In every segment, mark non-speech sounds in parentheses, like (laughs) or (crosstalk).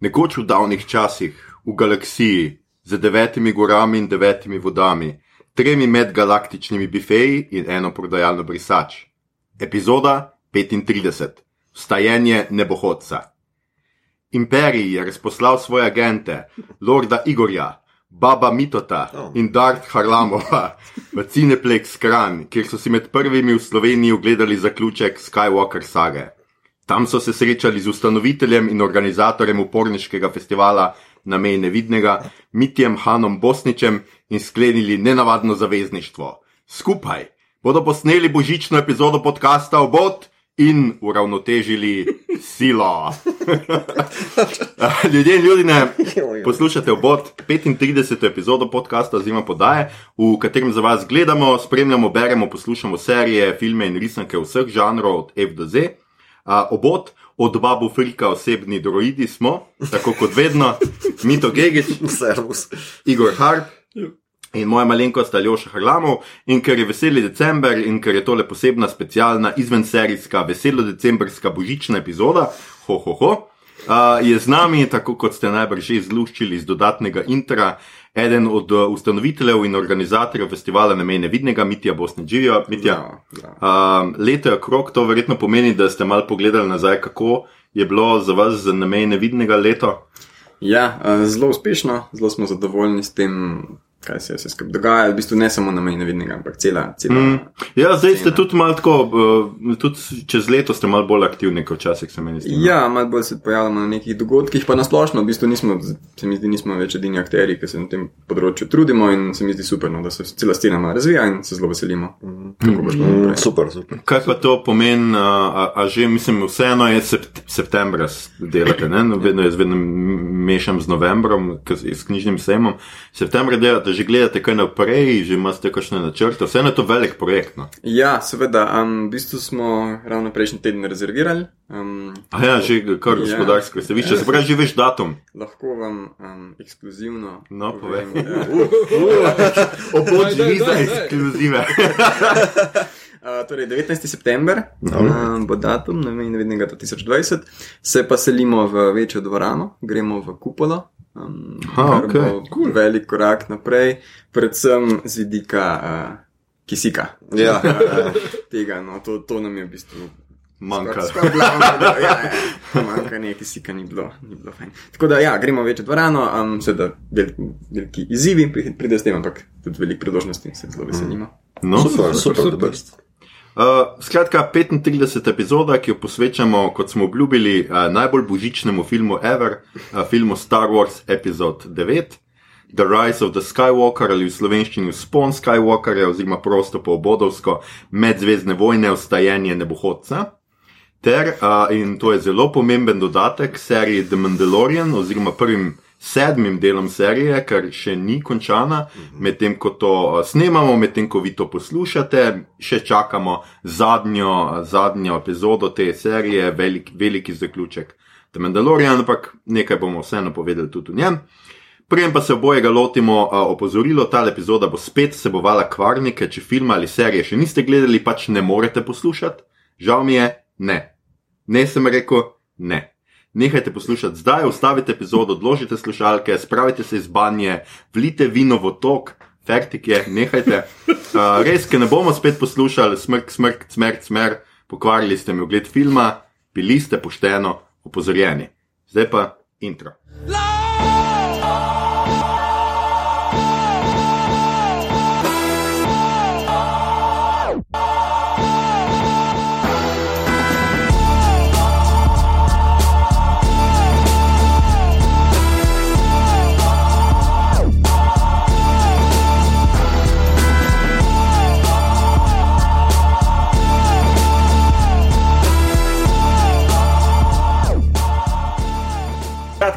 Nekoč v davnih časih, v galaksiji, z devetimi gorami in devetimi vodami, tremi medgalaktičnimi bifeji in eno prodajalno brisač. Epizoda 35: Vstajenje nebohodca. Imperij je razposlal svoje agente, Lorda Igorja, Baba Mitota in Dart Harlamova v Cineplex Kran, kjer so si med prvimi v Sloveniji ogledali zaključek Skywalker sage. Tam so se srečali z ustanoviteljem in organizatorjem uporniškega festivala na meji nevidnega, Mitjem Hanom Bosničem in sklenili nenavadno zavezništvo. Skupaj bodo posneli božično epizodo podcasta Obot in uravnotežili silo. (laughs) Ljudje in ljudje, poslušate Obot 35. epizodo podcasta Zima podaje, v katerem za vas gledamo, spremljamo, beremo, poslušamo serije, filme in risanke vseh žanrov od F do Z. Uh, obot od babu Frika osebni droidi smo, tako kot vedno, Mito Gigič, (laughs) Servus. Igor Harp in moja malenkost Aljoša Harlamov. In ker je veseli december in ker je tole posebna specialna izvenserijska veselo decembrska božična epizoda, ho ho ho. Uh, je z nami, tako kot ste najbrž že izluščili iz dodatnega intra, eden od uh, ustanoviteljev in organizatorjev festivala na meji nevidnega, Mitja Bosne Dživijo. Mitja, Ja, ja. Um, leto je krok, to verjetno pomeni, da ste malo pogledali nazaj, kako je bilo za vas na meji nevidnega leto. ja, eh, zelo uspešno, zelo smo zadovoljni s tem, kaj se je vse skupaj dogajalo. V bistvu ne samo na meji nevidnega, ampak cela. cela Mm. Ja, zdaj ste Scena. tudi malo tako, uh, tudi čez leto ste malo bolj aktivni, kot včasih se meni zdi. no. Ja, malo bolj se pojavljamo na nekih dogodkih, pa nasplošno, v bistvu nismo, se mi zdi, nismo več edini akteri, ki se na tem področju trudimo in se mi zdi super, no, da se cela scena malo razvija in se zelo veselimo. Mm, naprej. super, super. Kaj pa to pomeni, a, a, že mislim, vseeno je sept, septembra delate, ne? No, vedno jaz vedno mešam z novembrom, s knjižnim sejmom. Septembra delate, že gledate kaj naprej, že imate kakšne načrte, vseeno je to velik projekt. No? Ja, seveda, um, v bistvu smo ravno prejšnji teden rezervirali. Um, A ja, že kar Ja. gospodarsko se višče, se pravi, že veš datum. lahko vam um, ekskluzivno. No, povem, povej. da- Obod (laughs) Daj, daj, živi za ekskluzive. Uh, (laughs) torej, 19. september uh, bo datum, ne vem, nevidnega 2020, se pa selimo v večjo dvorano, gremo v kupolo. Um, Aha, okej. bo cool. velik korak naprej, predvsem z vidika uh, kisika. Ja, Uh, (laughs) tega, no, to, to nam je v bistvu. Manjka. Skoraj- skoraj glavno, da- ja, ja, manjka nekaj kisika, ni bilo, ni bilo fajn. Tako da, ja, gremo v večjo dvorano, um, seveda veliki, veliki izzivi pri- pride s tem, ampak tudi veliko priložnosti se zelo veselimo. No, super, super, super, super. Uh, skratka, 35. epizoda, ki jo posvečamo, kot smo obljubili, uh, najbolj božičnemu filmu Ever, uh, filmu Star Wars Episode 9, The Rise of the Skywalker ali v slovenščini Spon Skywalkerja, oziroma prosto po obodovsko medzvezdne vojne, vstajenje nebohodca. Ter, uh, in to je zelo pomemben dodatek seriji The Mandalorian, oziroma prvim sedmim delom serije, ker še ni končana, medtem ko to uh, snemamo, medtem ko vi to poslušate, še čakamo zadnjo, zadnjo epizodo te serije, velik, veliki zaključek The Mandalorian, ampak nekaj bomo vseeno povedali tudi o njem. Preden pa se obojega lotimo, a, opozorilo, ta epizoda bo spet vsebovala kvarnike, če filma ali serije še niste gledali, pač ne morete poslušati. Žal mi je, ne. Ne sem rekel, ne. Nehajte poslušati zdaj, ustavite epizodo, odložite slušalke, spravite se iz banje, vlite vino v tok, fertik je, nehajte. Uh, (laughs) res, ker ne bomo spet poslušali smrk, smrk, smrt, smer, pokvarili ste mi ogled filma, bili ste pošteno opozorjeni. Zdaj pa intro.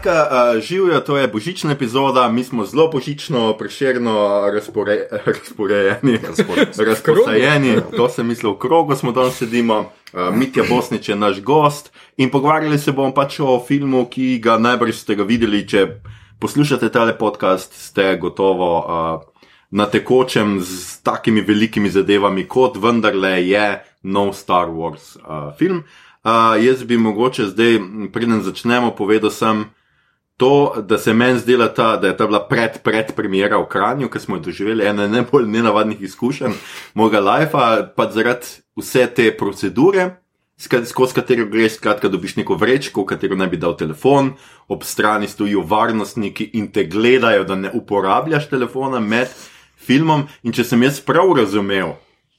Kratka, uh, živijo, to je božična epizoda, mi smo zelo božično, preširno razpore, razporejeni, razporejeni, to sem mislil, v krogu smo danes sedimo, uh, Mitja Bosnič je naš gost in pogovarjali se bomo pač o filmu, ki ga najbrž ste ga videli, če poslušate tale podcast, ste gotovo uh, na tekočem z takimi velikimi zadevami, kot vendarle je nov Star Wars uh, film. Uh, jaz bi mogoče zdaj, preden začnemo, povedal sem, to, da se meni zdela ta, da je ta bila pred, pred premjera v Kranju, ki smo jo doživeli, ena najbolj nenavadnih izkušenj mojega lajfa, pa zaradi vse te procedure, sk- skozi katero greš, skratka, dobiš neko vrečko, v katero naj bi dal telefon, ob strani stojijo varnostniki in te gledajo, da ne uporabljaš telefona med filmom. In če sem jaz prav razumel,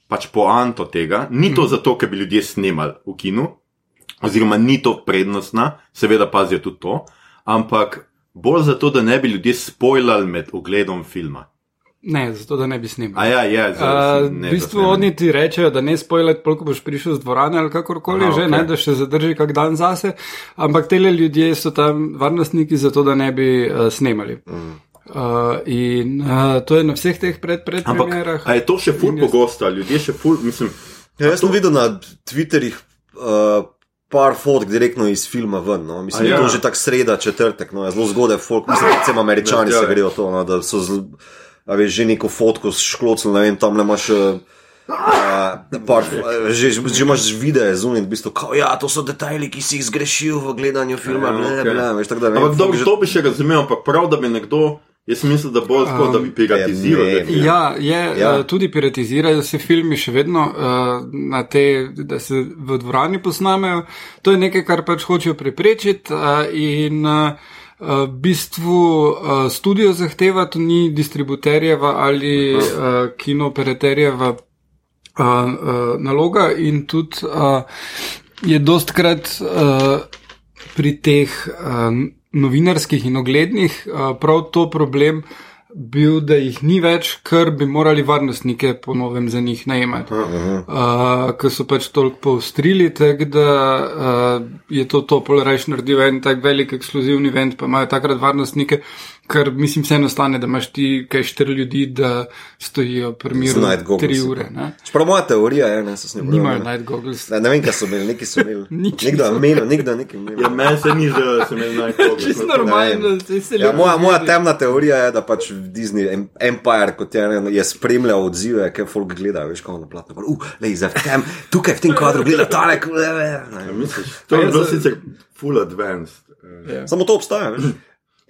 pač poanto tega, ni to zato, ker bi ljudje snemali v kinu, oziroma ni to prednostna, seveda pazijo tudi to, ampak bolj zato, da ne bi ljudje spoilali med ogledom filma. Ne, zato da ne bi A snimali. ja, je, Uh, zelo. v bistvu oni ti rečejo, da ne spojlet, koliko boš prišel z dvorane ali kakorkoli Aha, že, okej. ne, da še zadrži kak dan zase, ampak tele ljudje so tam varnostniki zato, da ne bi uh, snemali. Mm. Uh, in uh, to je na vseh teh pred, predpremierah. Ampak a je to še ful pogosto, ljudje še ful, mislim, Ja, jaz sem videl na Twitterjih uh, par fotk direktno iz filma ven. No. Mislim, da je ja. to že tako sreda, četrtek, no. je zelo zgodaj, folk, mislim, predvsem američani Ja, se ja. grejo to, no, da so zl, a veš, že neko fotko s šklocem, ne vem, tam le imaš. Uh, par, uh, že, že, imaš videe zunaj, v bistvu, kao, ja, to so detajli, ki si jih zgrešil v gledanju filma. Ja, da, vem, ampak to bi še razumel, ampak prav, da bi nekdo, jaz mislim, da bolj tako, da bi piratiziral. ne te filme. Ja, je, Ja. Uh, tudi piratizirajo se filmi še vedno, uh, na te, da se v dvorani posnamejo. To je nekaj, kar pač hočejo preprečiti uh, in uh, v bistvu uh, studio zahteva, to ni distributerjeva ali uh, kinooperaterjeva uh, uh, naloga in tudi uh, je dostkrat uh, pri teh uh, novinarskih in oglednih uh, prav to problem bil, da jih ni več, ker bi morali varnostnike po novem za njih najemati. Uh, ker so pač toliko poostrili, tako da uh, je to to polrajš naredil en tak velik ekskluzivni event, pa imajo takrat varnostnike, ker mislim vseeno stane, da imaš ti kaj štiri ljudi, da stojijo pri miru Z night goggles, tri ja. ure. Ne? Čeprav moja teorija je, ne, so snimali. Nimajo night goggles. Ne, ne vem, kaj so imeli, neki so imeli. (laughs) Nič Nekdo je menil, nekdo je nekaj imel. Ja, meni se ni zdelo, da sem imel najbolj. Čisto normalno, saj se Ja, ljudje moja, moja temna teorija je, da pač Disney Em- Empire kot je, ne, je spremljal odzive, kaj folk gleda, veš, kako na platno. Uh, lej, zdaj, v tem, tukaj v tem kadru gleda tale. k- ne. Misliš, to je Ja, bilo sicer full advanced. eh. Samo to obstaja, veš.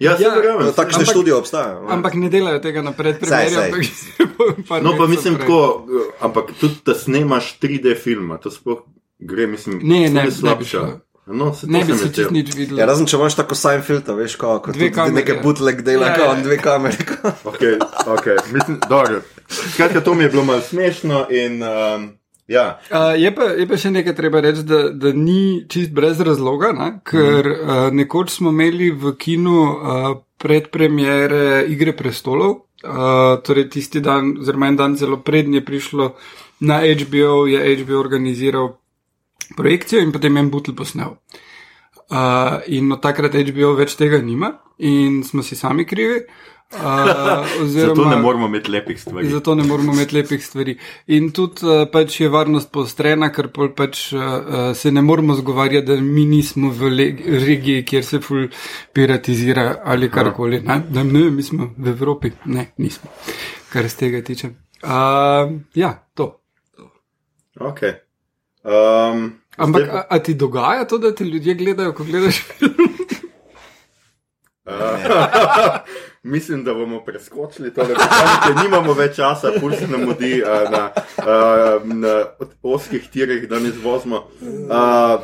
Ja, Ja, verjamem. Takšne Ampak- študije obstajajo. ne. Ampak ne delajo tega saj. ampak- No, pa mislim prej. tako, ampak tudi, da snemaš 3D filma, to sploh gre, mislim, Ne, ne, ne slabša. šlo. No, se to Ne bi se čist nič videl. Ja, razen če imaš tako Seinfeld, veš, ko, ko Dve kamere. neke bootleg dela, Ja, ja, ja. ja. dve kamere. Okay, okay. Mislim, dobro. Skratka, to mi je bilo malo smešno in um, ja. Uh, je, pa, je pa še nekaj treba reči, da, da ni čist brez razloga, ne? ker Mhm. uh, nekoč smo imeli v kinu uh, predpremiere Igre prestolov, uh, torej tisti dan, oziroma en dan zelo prednje prišlo na HBO, je HBO organiziral projekcijo in potem en butl posnel. Uh, in od takrat HBO več tega nima in smo si sami krivi. Uh, Zato ne moramo imeti lepih stvari. Zato ne moramo imeti lepih stvari. In tudi uh, pač je varnost poostrena, ker pač uh, se ne moramo zgovarjati, da mi nismo v regiji, kjer se ful piratizira ali karkoli. Ne? Da ne, mi smo v Evropi. Ne, nismo, kar se tega tiče. Uh, ja, to. Okay. Um, Ampak zdaj- a, a ti dogaja to, da te ljudje gledajo, ko gledaš film? (laughs) (laughs) Mislim, da bomo preskočili to, ker nimamo več časa, pulz se nam mudi uh, na, uh, na oskih tirih, da ne zvozimo. Uh,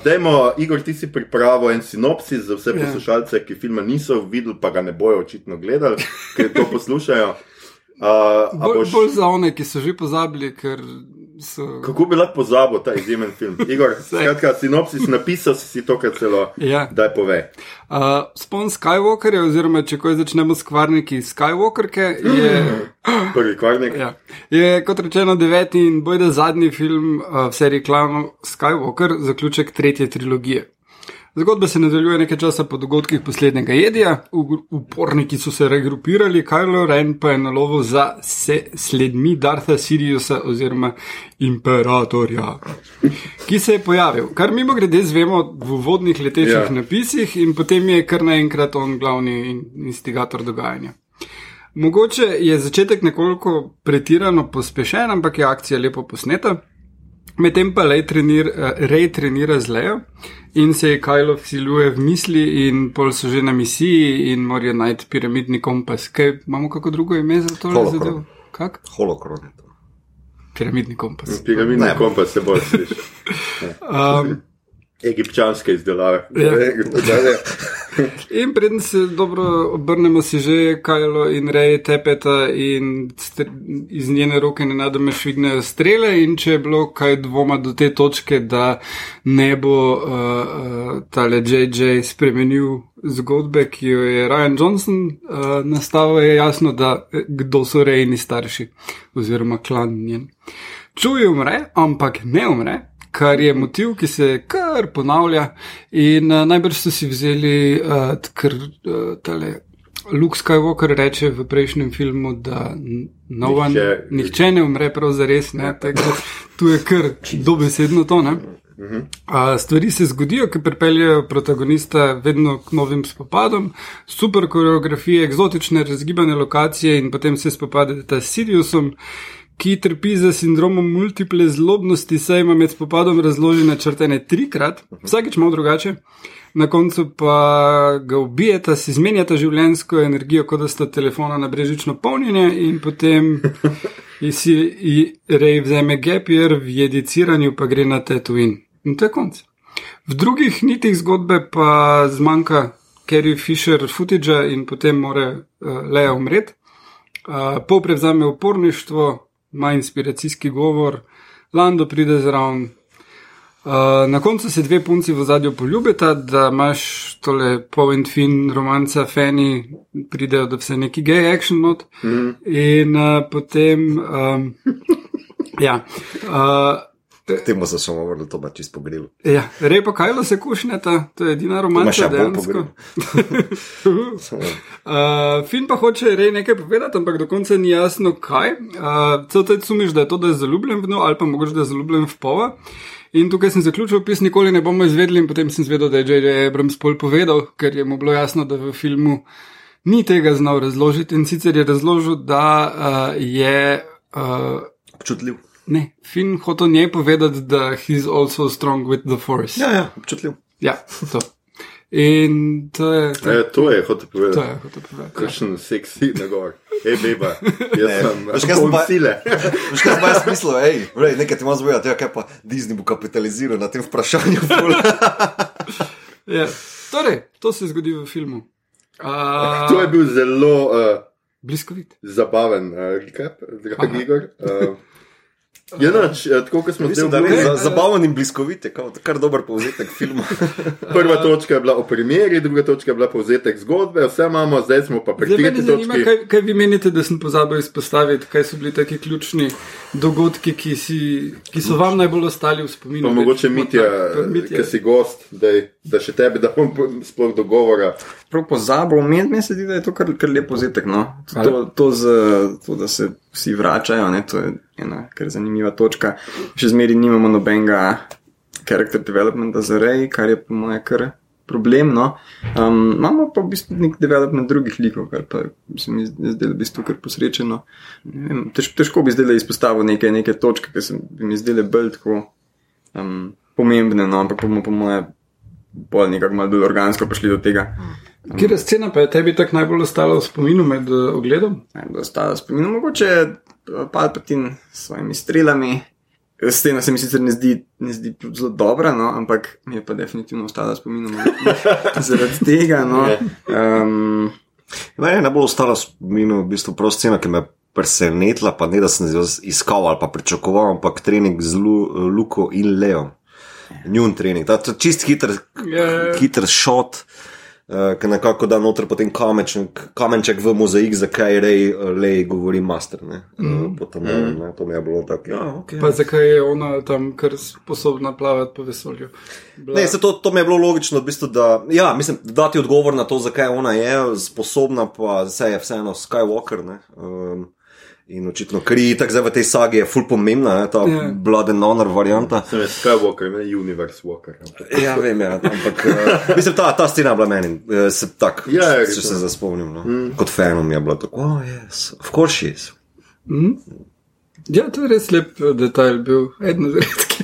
dajmo, Igor, ti si pripravil en sinopsis za vse Ja. poslušalce, ki filma niso videli, pa ga ne bojo očitno gledali, ker to poslušajo. Uh, Bolj, boš- bolj za one, ki so že pozabili, ker so. Kako bi lahko pozabil ta izjemen film? (laughs) Igor, skratka, sinopsis napisal si si to, kar celo. Ja. Daj povej. Uh, spon Skywalkerja, oziroma če ko začnemo s kvarniki Skywalkerke, je. (clears throat) Prvi kvarnik. Ja. Je kot rečeno deveti in bojda zadnji film uh, v seriji klanov Skywalker, zaključek tretje trilogije. Zgodba se nadaljuje nekaj časa po dogodkih poslednjega jedja, uporniki so se regrupirali, Kylo Ren pa je na lovu za se sledmi Dartha Siriusa oziroma imperatorja, ki se je pojavil. Kar mimo grede zvemo v uvodnih letečih Ja. yeah. napisih in potem je kar naenkrat on glavni in- instigator dogajanja. Mogoče je začetek nekoliko pretirano pospešen, ampak je akcija lepo posneta. Medtem pa Ray trenir, uh, Ray trenira z Lejo in se je Kajlo vsiluje v misli, in pol so že na misiji in morajo najti piramidni kompas. Kaj, imamo kako drugo ime za to? Holokron. Kak? Holokron je to. Piramidni kompas. Piramidni Ne. kompas se bolj sliši. (laughs) Um, Egipčanske izdelave. Ja. (laughs) In preden se dobro obrnemo, si že Kajlo in Rej tepeta in iz njene roke nenadoma švignejo strele. In če je bilo kaj dvoma do te točke, da ne bo uh, uh, tale JJ spremenil zgodbe, ki jo je Ryan Johnson uh, nastavil, je jasno, da eh, kdo so Rejni starši oziroma klan njen. Čuj umre, ampak ne umre. Kar je motiv, ki se kar ponavlja, in uh, najbrž so si vzeli, uh, ker uh, tale Luke Skywalker reče v prejšnjem filmu, da no one, Nihče- nihče, ne umre prav zares, ne, tako da tu je kar dobesedno to. Ne. Uh, stvari se zgodijo, ki pripeljejo protagonista vedno k novim spopadom, super koreografije, eksotične razgibane lokacije in potem se spopadete s Siriusom, ki trpi za sindromom multiple zlobnosti, saj ima med spopadom razložene črtene trikrat, vsakeč malo drugače. Na koncu pa ga ubijeta, si izmenjata življenjsko energijo, kot da sta telefona na brežično polnjenje, in potem si Rej vzame Gapier, v jediciranju pa gre na Tatooine. In to je konc. V drugih nitih zgodbe pa zmanjka Carrie Fisher footage in potem mora uh, Leja umreti. Uh, pol prevzame uporništvo, ima inspiracijski govor, Lando pride zraven. Uh, na koncu se dve punci v zadju poljubita, da imaš tole point fin romanca, fani, pridejo do vse neki gay action not. Mm. In uh, potem, um, (laughs) ja. Uh, temu se samo vrnil, to pa čisto pogril. Ja, rej pa Kajlo se kušneta, to je edina bolj dejansko. (laughs) uh, Fin pa hoče rej nekaj povedati, ampak do konca ni jasno kaj. Uh, Cel te sumiš, da je to, da je zaljubljen v njo, ali pa mogoče, da je zaljubljen v pova. In tukaj sem zaključil opis, nikoli ne bomo izvedeli, in potem sem zvedel, da je J.J. Abrams pol povedal, ker je mu bilo jasno, da v filmu ni tega znal razložiti. In sicer je razložil, da uh, je. Uh, Občutljiv. Ne, Finn hotel njej povedati, da he's also strong with the force. Ja, ja, občutljiv. Ja, to. In to je. To, E, to je hotel to povedati. je hotel povedati. Ja. Kakšen seksi na gor. Hej, beba, (laughs) jaz Ne, sem veš, kaj sem pa- sile. Veš, kaj sem jaz mislil, hej, rej, nekaj ti imam zbojati, ja, kaj pa Disney bo kapitaliziral na tem vprašanju. (laughs) Ja. Torej, to se zgodi v filmu. A, To je bil zelo uh, bliskovit. zabaven uh, recap, dragi. Igor. Uh, je noč, uh, tako kot smo zdaj da obljubili. za- zabaven in bliskovit, je kao, kar dober povzetek filma. (laughs) Prva točka je bila o primeri, druga točka je bila povzetek zgodbe, vse imamo, zdaj smo pa pri me tretji zanima, točki. kaj, kaj vi menite, da sem pozabil izpostaviti, kaj so bili taki ključni dogodki, ki, si, ki so vam najbolj ostali v spominu. Pa mogoče Mitja, ki si gost, daj, da še tebi dam sploh dogovora. Prav pozabil, meni meni se zdi, da je to kar, kar lep povzetek. No? To, Hvala. to, z, to, da se vsi vračajo, ne? to je ena kar zanimiva točka. Še zmeraj nimamo nobenega character developmenta za rej, kar je po mojem kar problem. No? Um, imamo pa v bistvu nek development drugih likov, kar pa se mi zdelo v bistvu kar posrečeno. Ne vem, Tež, težko bi zdaj izpostavil neke, neke točke, ki se bi mi zdele bolj tako um, pomembne, no? ampak bomo po mojem bolj nekako malo bolj organsko prišli do tega. Kjer scena pa je tebi tako najbolj ostala v spominu med uh, ogledom? najbolj ostalo spomin. Mogoče eh, Palpatin s svojimi strelami. Scena se mi sicer ne zdi, ne zdi zelo dobra, no, ampak mi je pa definitivno ostala spomin (laughs) zaradi tega. No. Um, Meni je najbolj ostala spomin, v bistvu prav scena, ki me je presenetila, pa ne da sem jo iskal ali pa pričakoval, ampak trening z Lu, Luko in Leo. Njun trening, ta čist hiter, Ja. hiter šot. Uh, ki nekako da noter potem kamenček, kamenček v mozaik, zakaj rej, lej govori master. Ne? Mm. Uh, mm. ne, to mi je bilo tako. Ja, okay. Pa zakaj je ona tam kar sposobna plavati po vesolju? Bila... Ne, se to, to mi je bilo logično, v bistvu, da ja, mislim, dati odgovor na to, zakaj ona je sposobna, pa vse je vseeno Skywalker. Ne, um, in očitno, je tako zdaj v tej sagi, je full pomembna, ne, ta Ja. yeah. Blood and Honor varianta. Sem jaz Skywalker, ne Universe Walker. ampak- Ja, vem, ja, ampak uh, mislim, ta, ta scena je bila meni, uh, se tako, Ja, če, je se zaspomnim. No. Mm. Kot fanom je bilo tako, oh, yes, of course she is. Ja, to je res lep eh, detajl, bil eden od redkih.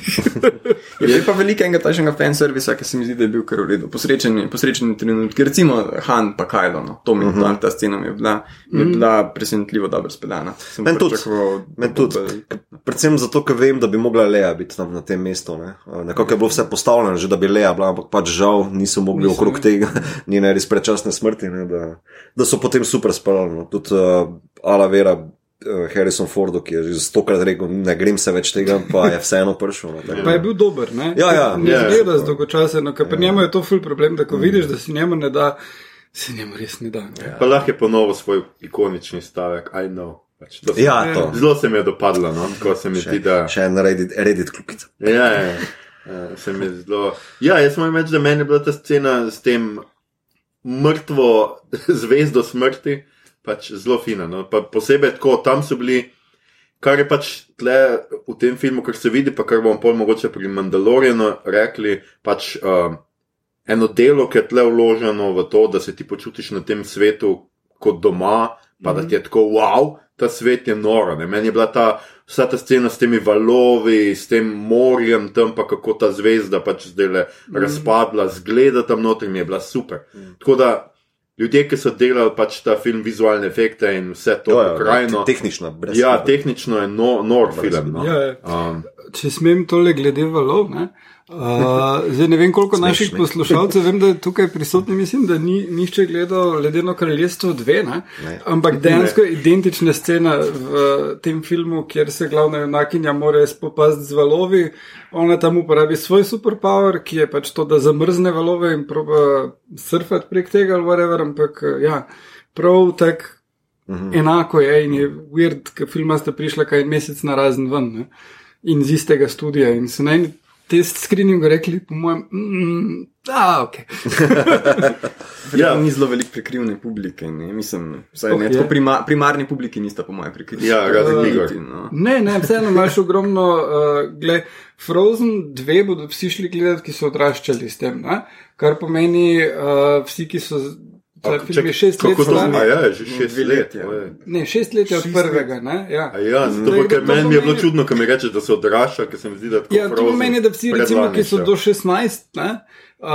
Je bil pa veliko enega takšnega fanservisa, ki se mi zdi, da je bil kar v redu. Posrečen, posrečen trenutek. Recimo Han pa Kajlo, no. to mi je bila, ta scena mi je bila, mi je bila presenetljivo dobro speljana. Sem Meni tudi. tudi. bolj- Predvsem zato, ker vem, da bi mogla Leja biti tam na tem mestu. Ne? Nekako je bilo vse postavljeno, že da bi Leja bila, ampak pač žal niso mogli Niso, okrog tega (laughs) njene res predčasne smrti. Ne? Da, da so potem super spali. No? Tudi uh, Ala Vera, uh, Harrison Fordu, ki je že stokrat rekel, ne grem se več tega, pa je vseeno prišel. No? tako Pa je bil dober, ne? Ja, ja. ne Ja. zgleda zdolgočaseno, ker pri njemu je to ful problem, da ko vidiš, da si njemu ne da, se njemu res ne da. ne. Pa lahko je ponovil svoj ikonični stavek, I know. Pač to se- Ja, to. Zelo se mi je dopadlo, no? tako se mi zdi, da. Še en Reddit, Reddit klukica. Ja, ja, ja. Ja, se mi je zelo. Ja, jaz moram reči, da meni je bila ta scena s tem mrtvo zvezdo smrti pač zelo fina. No? Pa posebej tako, tam so bili, kar je pač tle v tem filmu, kar se vidi, pa kar bomo pol mogoče pri Mandalorianu rekli, pač um, eno delo, ki je tle vloženo v to, da se ti počutiš na tem svetu kot doma, pa da ti je tako wow. Ta svet je noro. Ne? Meni je bila ta, vsa ta scena s temi valovi, s tem morjem, tam pa kako ta zvezda pač zdaj le razpadla, zgleda tam noter, mi je bila super. Tako da ljudje, ki so delali pač ta film, vizualne efekte in vse to Ja, ja, krajino. tehnično, brez Ja, tehnično je no, nor film. No. Ja, ja. Um, Če smem tole glede valov, ne? Uh, zdaj ne vem, koliko Smeš, naših poslušalcev, vem, da je tukaj prisotni, mislim, da ni nihče gledal Ledeno kraljestvo 2, ne? Ne. ampak dejansko je identična scena v tem filmu, kjer se glavna junakinja mora spopasti z valovi. Ona tam uporabi svoj superpower, ki je pač to, da zamrzne valove in proba surfati prek tega ali whatever, ampak ja, prav tak. Mhm. Enako je in je weird, ker filma sta prišla kaj mesec na razen ven ne? In z istega studia. In so na eni test screeningu rekli, po mojem, mm, da, ok. (laughs) Ja. Ni zelo veliko prekrivne publike, ne? mislim, vsaj Oh, ne, tako prima, primarni publiki nista po mojem prekrivni. Ja, razen Igor. No. Ne, ne, vseeno imaš ogromno, uh, gled, Frozen 2 bodo vsi šli gledati, ki so odraščali s tem, ne? kar pomeni uh, vsi, ki so. Ta A, film čak, je šest let star. Ja, je že šest let. ja. Ne, šest let je od prvega, ne? Ja. A ja, zato Zdaj, pa, ker to meni mi je bilo pomeni- čudno, ko mi rečeš, da se odrašča, ker se mi zdi, da tako Ja, to pomeni, da vsi, recimo, ki so do 16, ne, uh,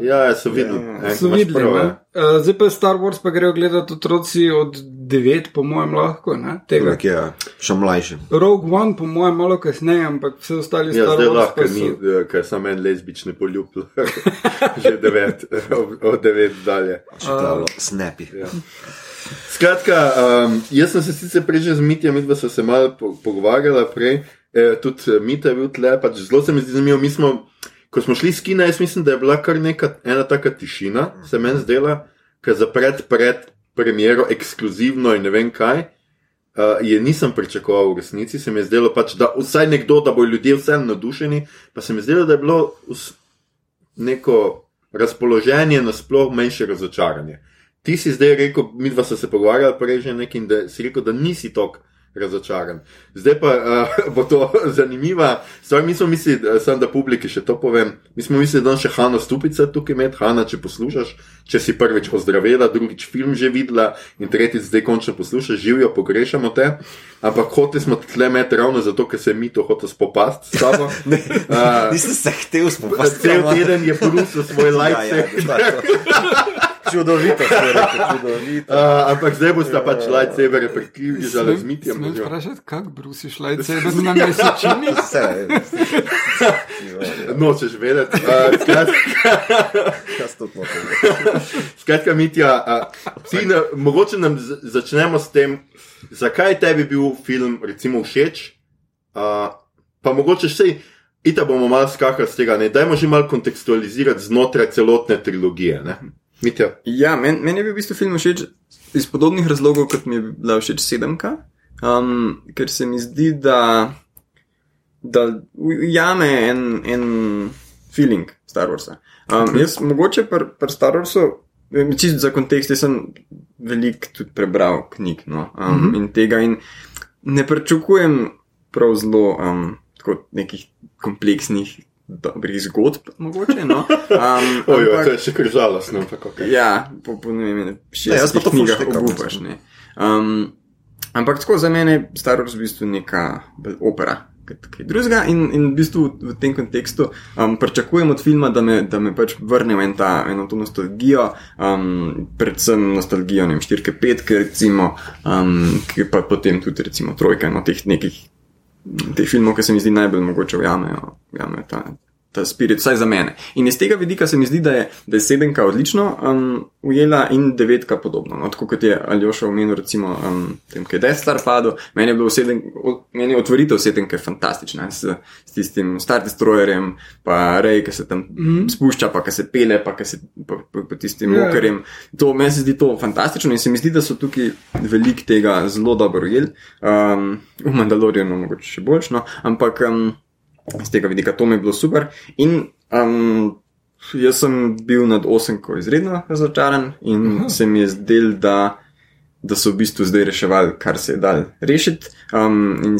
Ja, ja, so videli. Ja, ne, so imaš videli. prav, ne. ja. Uh, zdaj pa Star Wars pa grejo gledati otroci od 9, po mojem, lahko. Ne, tega. Nekje, ja, še mlajši. Rogue One, po mojem, malo kasneje, ampak vse ostali Ja, Star zdaj Wars lahko, pa ker ni, so. eh, ker sem en lezbični poljub, (laughs) že devet, od- od devet dalje. Čitalo, snappy. Ja. Skratka, um, jaz sem se sicer prej že z Mitjem, mi smo se malo po, pogovarjali prej, eh, tudi Mita je bil tle, pač zelo se mi zdi zanimivo. Mi smo, ko smo šli s kina, jaz mislim, da je bila kar neka ena taka tišina, se meni zdela, ker za pred, pred premiero ekskluzivno in ne vem kaj. Uh, je nisem pričakoval v resnici, se mi je zdelo pač, da vsaj nekdo, da bodo ljudje vseeno navdušeni, pa se mi je zdelo, da je bilo neko razpoloženje, nasploh manjše razočaranje. Ti si zdaj rekel, mi dva smo se pogovarjali prej že nekaj in da si rekel, da nisi tako razočaran. Zdaj pa uh, (laughs) bo to (laughs) zanimiva stvar. Mi smo mislili, da- samo da publiki še to povem, mi smo mislili, da je še Hanna Stupica tukaj med, Hanna, če poslušaš, če si prvič ozdravela, drugič film že videla in tretjič zdaj končno poslušaš, živijo, pogrešamo te. Ampak hoteli smo tle med ravno zato, ker se mi to hotel spopasti s sabo. (laughs) Ne, A, Nisem se hotel spopasti. Cel teden je brusil svoj Ja, lajce. Čudovito, rekel, (laughs) čudovito. Uh, ampak zdaj boste pač lightsabere približali z mitjem. Smem možno. vprašati, kako brusiš lightsaber na mesečini? Nočeš vedeti. Uh, skratka, (laughs) skratka, Mitja, uh, ti na, mogoče nam začnemo s tem, zakaj je tebi bil film recimo všeč, uh, pa mogoče vsej. Ita bomo malo skakali z tega, ne dajmo že malo kontekstualizirati znotraj celotne trilogije. Ne? Mitja, Ja, meni men je bil v bistvu film všeč iz podobnih razlogov, kot mi je bila všeč sedemka, um, ker se mi zdi, da, da ujame en, en feeling Star Warsa. Um, jaz mogoče pri pr Star Warsu, čisto za kontekst, jaz sem veliko tudi prebral knjig no, um, mm -hmm. in tega in ne pričakujem prav zelo um, tako nekih kompleksnih. Dobrih zgodb, mogoče. No. (laughs) Um, Ojoj, ampak- to je še kar žalostno. ampak okej. Ja, po, po ne vem, Ne, jaz pa 60 to knjigah obupaš. ne. Um, ampak tako za mene Star Wars v bistvu neka opera. kaj drugega. In, in v bistvu v tem kontekstu um, pričakujem od filma, da me, da me pač vrne v en ta, eno to nostalgijo, um, predvsem nostalgijo, ne vem, štirke, petke, recimo, um, ki pa potem tudi, recimo, trojka, no, teh nekih. Teh filmov, ki se mi zdi najbolj mogoče vjamejo, vjamejo ta, ta spirit, vsaj za mene. In iz tega vidika se mi zdi, da je, da je sedemka odlično um, ujela in devetka podobno. No, tako kot je Aljoša omenil, recimo, um, tem, kaj je Destar padel, meni je bilo sedem, meni je otvoritev sedemke fantastična, s, s tistim Star Destroyerjem, pa Rej, ki se tam mm. spušča, pa ki se pele, pa, se, pa, pa, pa tistim Ja. mokerjem. To meni se zdi to fantastično in se mi zdi, da so tukaj velik tega zelo dobro ujeli. Um, v Mandalorianu mogoče še boljš, no, ampak. Um, z tega vidika to mi je bilo super. In um, jaz sem bil nad osemko izredno razočaran in Aha. se mi je zdel, da, da so v bistvu zdaj reševali, kar se je dal rešiti. Um, in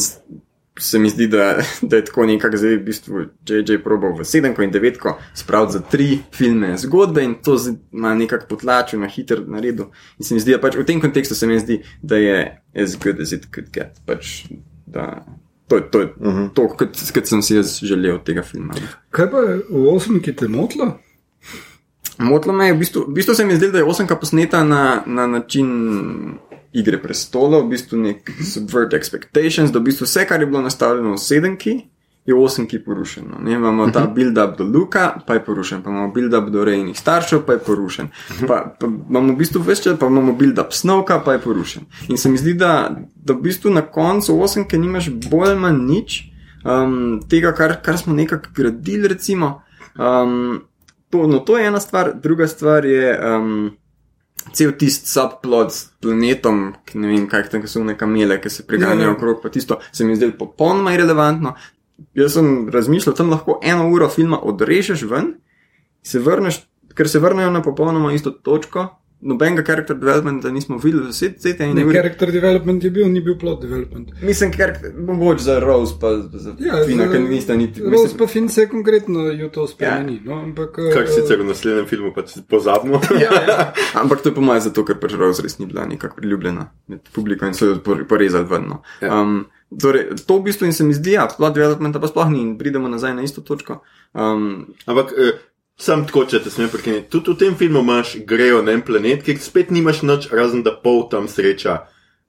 se mi zdi, da, (laughs) da je tako nekako zdaj v bistvu JJ probal v sedemko in devetko spraviti za tri filme zgodbe in to ima nekako potlačil na hiter naredil. In se mi zdi, da pač v tem kontekstu se mi zdi, da je as good as it could get. Pač, da, To je to, je uh -huh. to kot, kot sem si jaz želel od tega filma. Kaj pa je v osmki te motlo? Motlo me je, v bistvu, v bistvu se mi zdi, da je osemka posneta na, na način igre prestolov, v bistvu nek subvert expectations, da v bistvu vse, kar je bilo nastavljeno v sedemki, je v osemki porušeno. Ne, imamo ta build-up do Luka, pa je porušen, pa imamo build-up do rejnih staršev, pa je porušen. Pa, pa imamo v bistvu več časa, pa imamo build-up snovka, pa je porušen. In se mi zdi, da, da v bistvu na koncu osemke nimaš bolj ali manj nič um, tega, kar, kar smo nekako gradili, recimo. Um, to, no, to je ena stvar, druga stvar je um, cel tisti subplot s planetom, ki ne vem, kaj tam ki so neka mele, ki se preganjajo Ja, ja. okrog, pa tisto se mi zdi popolnoma irrelevantno. Jaz sem razmišljal, tam lahko eno uro filma odrežeš ven, se vrneš, ker se vrnejo na popolnoma isto točko. Nobenega character developmenta nismo videli, vse te Ne, ene ure. character development je bil, ni bil plot development. Mislim, ker mogoče za Rose, pa za Ja, Fina, ker nista niti. Rose mislim- pa fin se konkretno jo to spremeni. No, ampak, Kar eh, sicer v naslednjem filmu pač pozabimo. (laughs) Ja, ja. (laughs) Ampak to je po mojem zato, ker pač Rose res ni bila nekako priljubljena med publiko in so jo por- porezali ven. No. Ja. Um, torej, to v bistvu in se mi zdi, ja, plot developmenta pa sploh ni in pridemo nazaj na isto točko. Um, Ampak eh, sam tako, če te smem prekiniti. Tudi v tem filmu imaš grejo na en planet, kjer spet nimaš nič, razen da pol tam sreča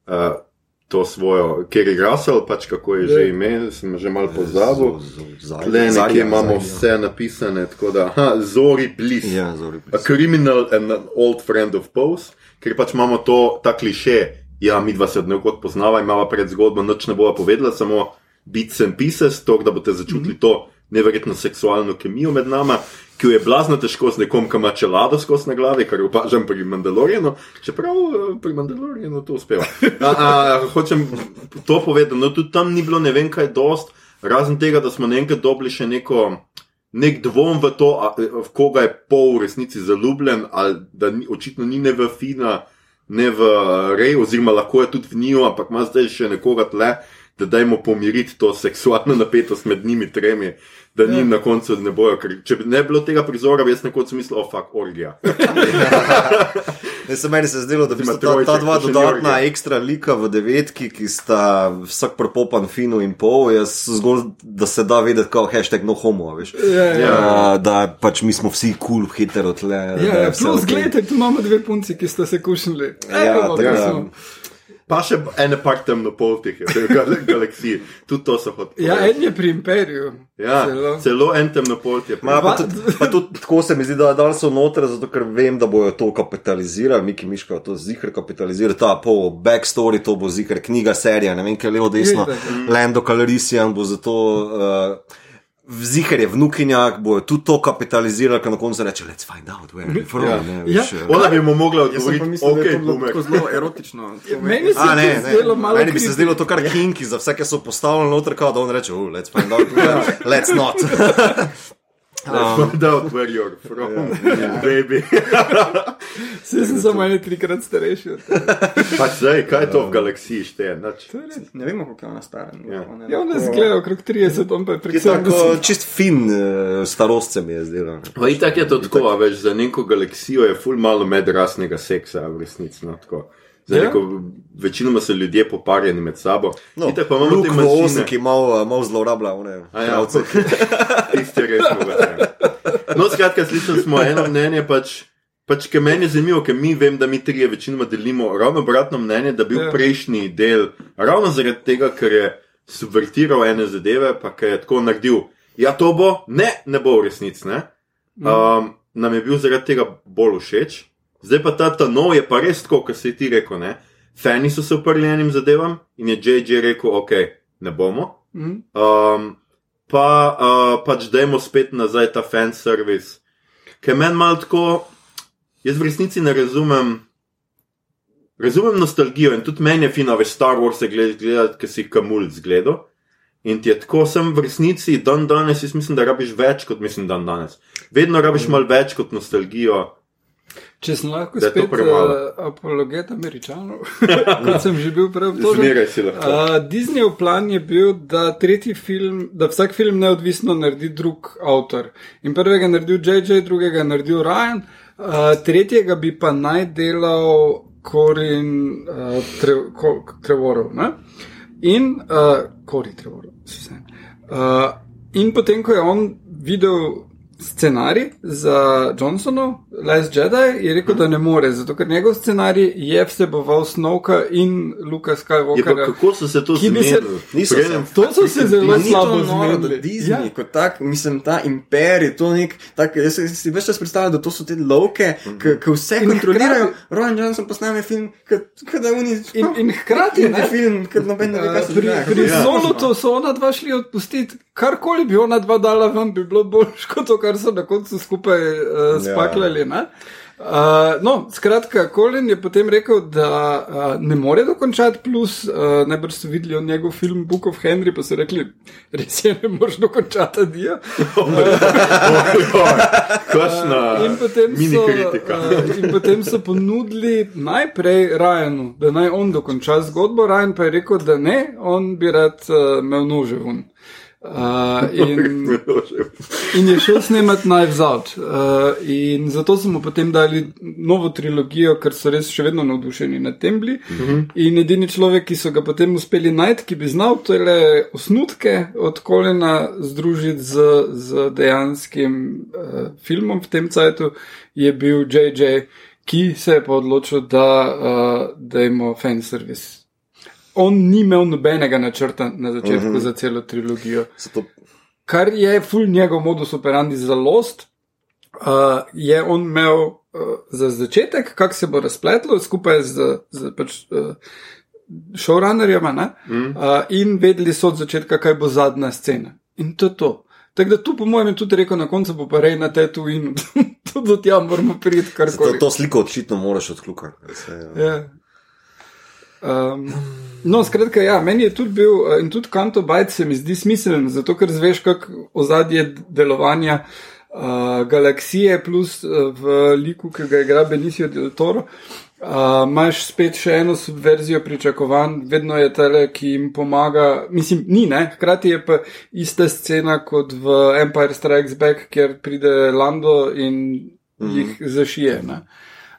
uh, to svojo, ker je Russell, pač kako je že Ja. ime, sem že mal pozabil. Zari, Le nekje imamo vse napisane, tako da, aha, Zori Bliss. Ja, zori. A criminal and an old friend of Pose, ker pač imamo to, ta kliše, ja, mi dva se od nekod poznava, imamo pred zgodbo, noč ne bova povedala, samo bits and pieces, to, da boste začutili mm -hmm. to neverjetno seksualno kemijo med nama, ki jo je blazno težko z nekom, ki ima čelado skozi na glavi, kar opažam pri Mandalorianu, čeprav eh, pri Mandalorianu to uspeva. A, a, hočem to povedati, no tudi tam ni bilo ne vem kaj dost, razen tega, da smo naenkrat dobili še neko nek dvom v to, a, v koga je pol v resnici zaljubljen, ali da ni, očitno ni ne v Fina, ne v Rej, oziroma lahko je tudi v njiju, ampak ima zdaj še nekoga tle, da dajmo pomiriti to seksualno (laughs) napetost med njimi tremi, da njim na koncu ne bojo. Ker, če bi ne bilo tega prizora, bi jaz nekoč mislil, oh, fuck, orgija. (laughs) (laughs) Ne, se meni se je zdelo, da bi ta, ta dva dodatna ekstra lika v devetki, ki sta vsak propopan fino in pol, jaz zgolj, da se da vedeti, kot hashtag no homo, veš. Ja, ja. Uh, da pač mi smo vsi kul, cool, hetero tle. da Ja, je ja, plus, gledajte, tu imamo dve punci, ki sta se kušnili. Ja, tako smo. Pa še ene par temnopoltih, je, v gal galaksiji, tudi to so hoteli. Ja, en je pri imperiju. ja Celo. celo en temnopolt je. Ma, pa, tudi, (laughs) pa tudi tako se mi zdi, da dal so noter, zato ker vem, da bojo to kapitalizirali, Miki Miška to zihar kapitalizira, ta pol backstory, to bo zihar knjiga, serija, ne vem, kaj levo, desno, Je, da, Lando Calrissian bo zato. Uh, Zihar je vnukinjak, bojo tudi to kapitalizirali, ker na koncu reče: Let's find out where we're from. Ja. ne, Ja. eh. Ona bi mu mogla odgovoriti, mislil, da je to tako zelo erotično. (laughs) Me- Meni se A, je ne, to ne. zdelo malo Meni bi se zdelo to kar kinki, za vse, ki so postavljeni noter, kao, da on reče: oh, Let's find out, (laughs) let's not. (laughs) Let's find out where you're from, baby. (laughs) Saj sem samo ene trikrat starejši. (laughs) Pač zdaj, kaj je to v galaksiji šteje? Je res. Ne vemo, kako je ona stara. Ja. Ona je Ja, ona lahko- zgleda okrog 30, on pa je prek Je tako 70. čist fin uh, starost se mi je zdelo. Pa itak je to tako, a veš, za neko galaksijo je ful malo medrasnega seksa, v resnici. No, tako. Zdaj, Ja. rekel, večinoma so ljudje poparjeni med sabo. No, Itak pa imamo manjšine. osem, ki malo, malo zlorablja, one A ja, pravce. Tisti (laughs) je res mogoče. No, skratka, slišali smo eno mnenje, pač, pač ki meni je zanimivo, ker mi vem, da mi trije večinoma delimo ravno obratno mnenje, da bi bil Ja. prejšnji del, ravno zaradi tega, ker je subvertiral ene zadeve, pa ker je tako naredil. Ja, to bo, ne, ne bo v resnici. ne. Um, nam je bil zaradi tega bolj všeč. Zdaj pa ta, ta nov je pa res tako, kot si ti rekel. Ne? Fani so se uprli enim zadevam in je JJ rekel, ok, ne bomo. Mhm. Um, pa uh, pač dajmo spet nazaj ta fan service, ki je meni malo tako, jaz v resnici ne razumem. Razumem nostalgijo in tudi meni je fino, veš, Star Wars je gledati, ker si kamul zgledal. In ti je tako, sem v resnici dan danes, jaz mislim, da rabiš več kot mislim dan danes. Vedno rabiš malo več kot nostalgijo. Če sem lahko spet premalo. uh, apologet američanov, (laughs) kot sem že bil prej obtožen. Zmeraj si lahko. Uh, Disneyjev plan je bil, da film, da vsak film neodvisno naredi drug avtor. In prvega je naredil JJ, drugega je naredil Ryan, uh, tretjega bi pa naj delal Corin uh, tre, Ko- Trevorov. Ne? In uh, Cory Trevorov, se vse. Uh, in potem, ko je on videl scenarij za Johnsonov, Last Jedi, je rekel, da ne more, zato ker njegov scenarij je vseboval Snovka in Luka Je pa Skywalkerja. kako so se to Ki bi se-. To so se zelo slabo to zmenili. Disney, Ja. ja. kot tak, mislim, ta imperij, to nek, tak, jaz si- več čas predstavljam, da to so te lovke, ki vse In kontrolirajo. hkrati- Rowan Johnson posname film, kot da oni. In, in hkrati, ne, film, kot noben ne ve, kaj se pri, dogaja. pri Ja. Solutu so ona dva šli odpustiti, karkoli bi ona dva dala ven, bi bilo boljš kot to, kar so na koncu skupaj uh, spakljali. Ne? Uh, no, skratka, Colin je potem rekel, da uh, ne more dokončati, plus uh, najbrž so videli njegov film Book of Henry, pa so rekli, res je, ne moreš dokončati Adija. Kakšna In potem, so, uh, in potem so ponudili najprej Ryanu, da naj on dokonča zgodbo, Ryan pa je rekel, da ne, on bi rad uh, imel nože ven. Uh, in, in je šel snemati Knives Out. Uh, in zato so mu potem dali novo trilogijo, ker so res še vedno navdušeni nad tem bili. Uh -huh. In edini človek, ki so ga potem uspeli najti, ki bi znal te osnutke od Kolena združiti z, z dejanskim uh, filmom v tem cajtu, je bil JJ, ki se je pa odločil, da uh, dajmo fanservice. On ni imel nobenega načrta na začetku uh -huh. za celo trilogijo Zato kar je ful njegov modus operandi za Lost, uh, je on imel uh, za začetek, kako se bo razpletlo skupaj z, z pač, uh, showrunnerjema, mm. uh, in vedeli so od začetka, kaj bo zadnja scena. In to je to. Tako da tu, po mojem, je tudi rekel, na koncu bo pa rej na tetu in (laughs) tudi do tja moramo priti, kar zato koli. to sliko očitno moraš odklukati. Se, ja. Ja. Um, no, skratka, ja, meni je tudi bil eh, in tudi Kanto Bajt se mi zdi smiseln, zato ker zveš, kako ozadje delovanja uh, galaksije, plus uh, v liku, ki ga igra Benicio del Toro. Uh, Imáš spet še eno subverzijo pričakovanj, vedno je tele, ki jim pomaga. Mislim, ni, ne? Hkrati je pa ista scena kot v Empire Strikes Back, kjer pride Lando in mm -hmm. jih zašije. ne.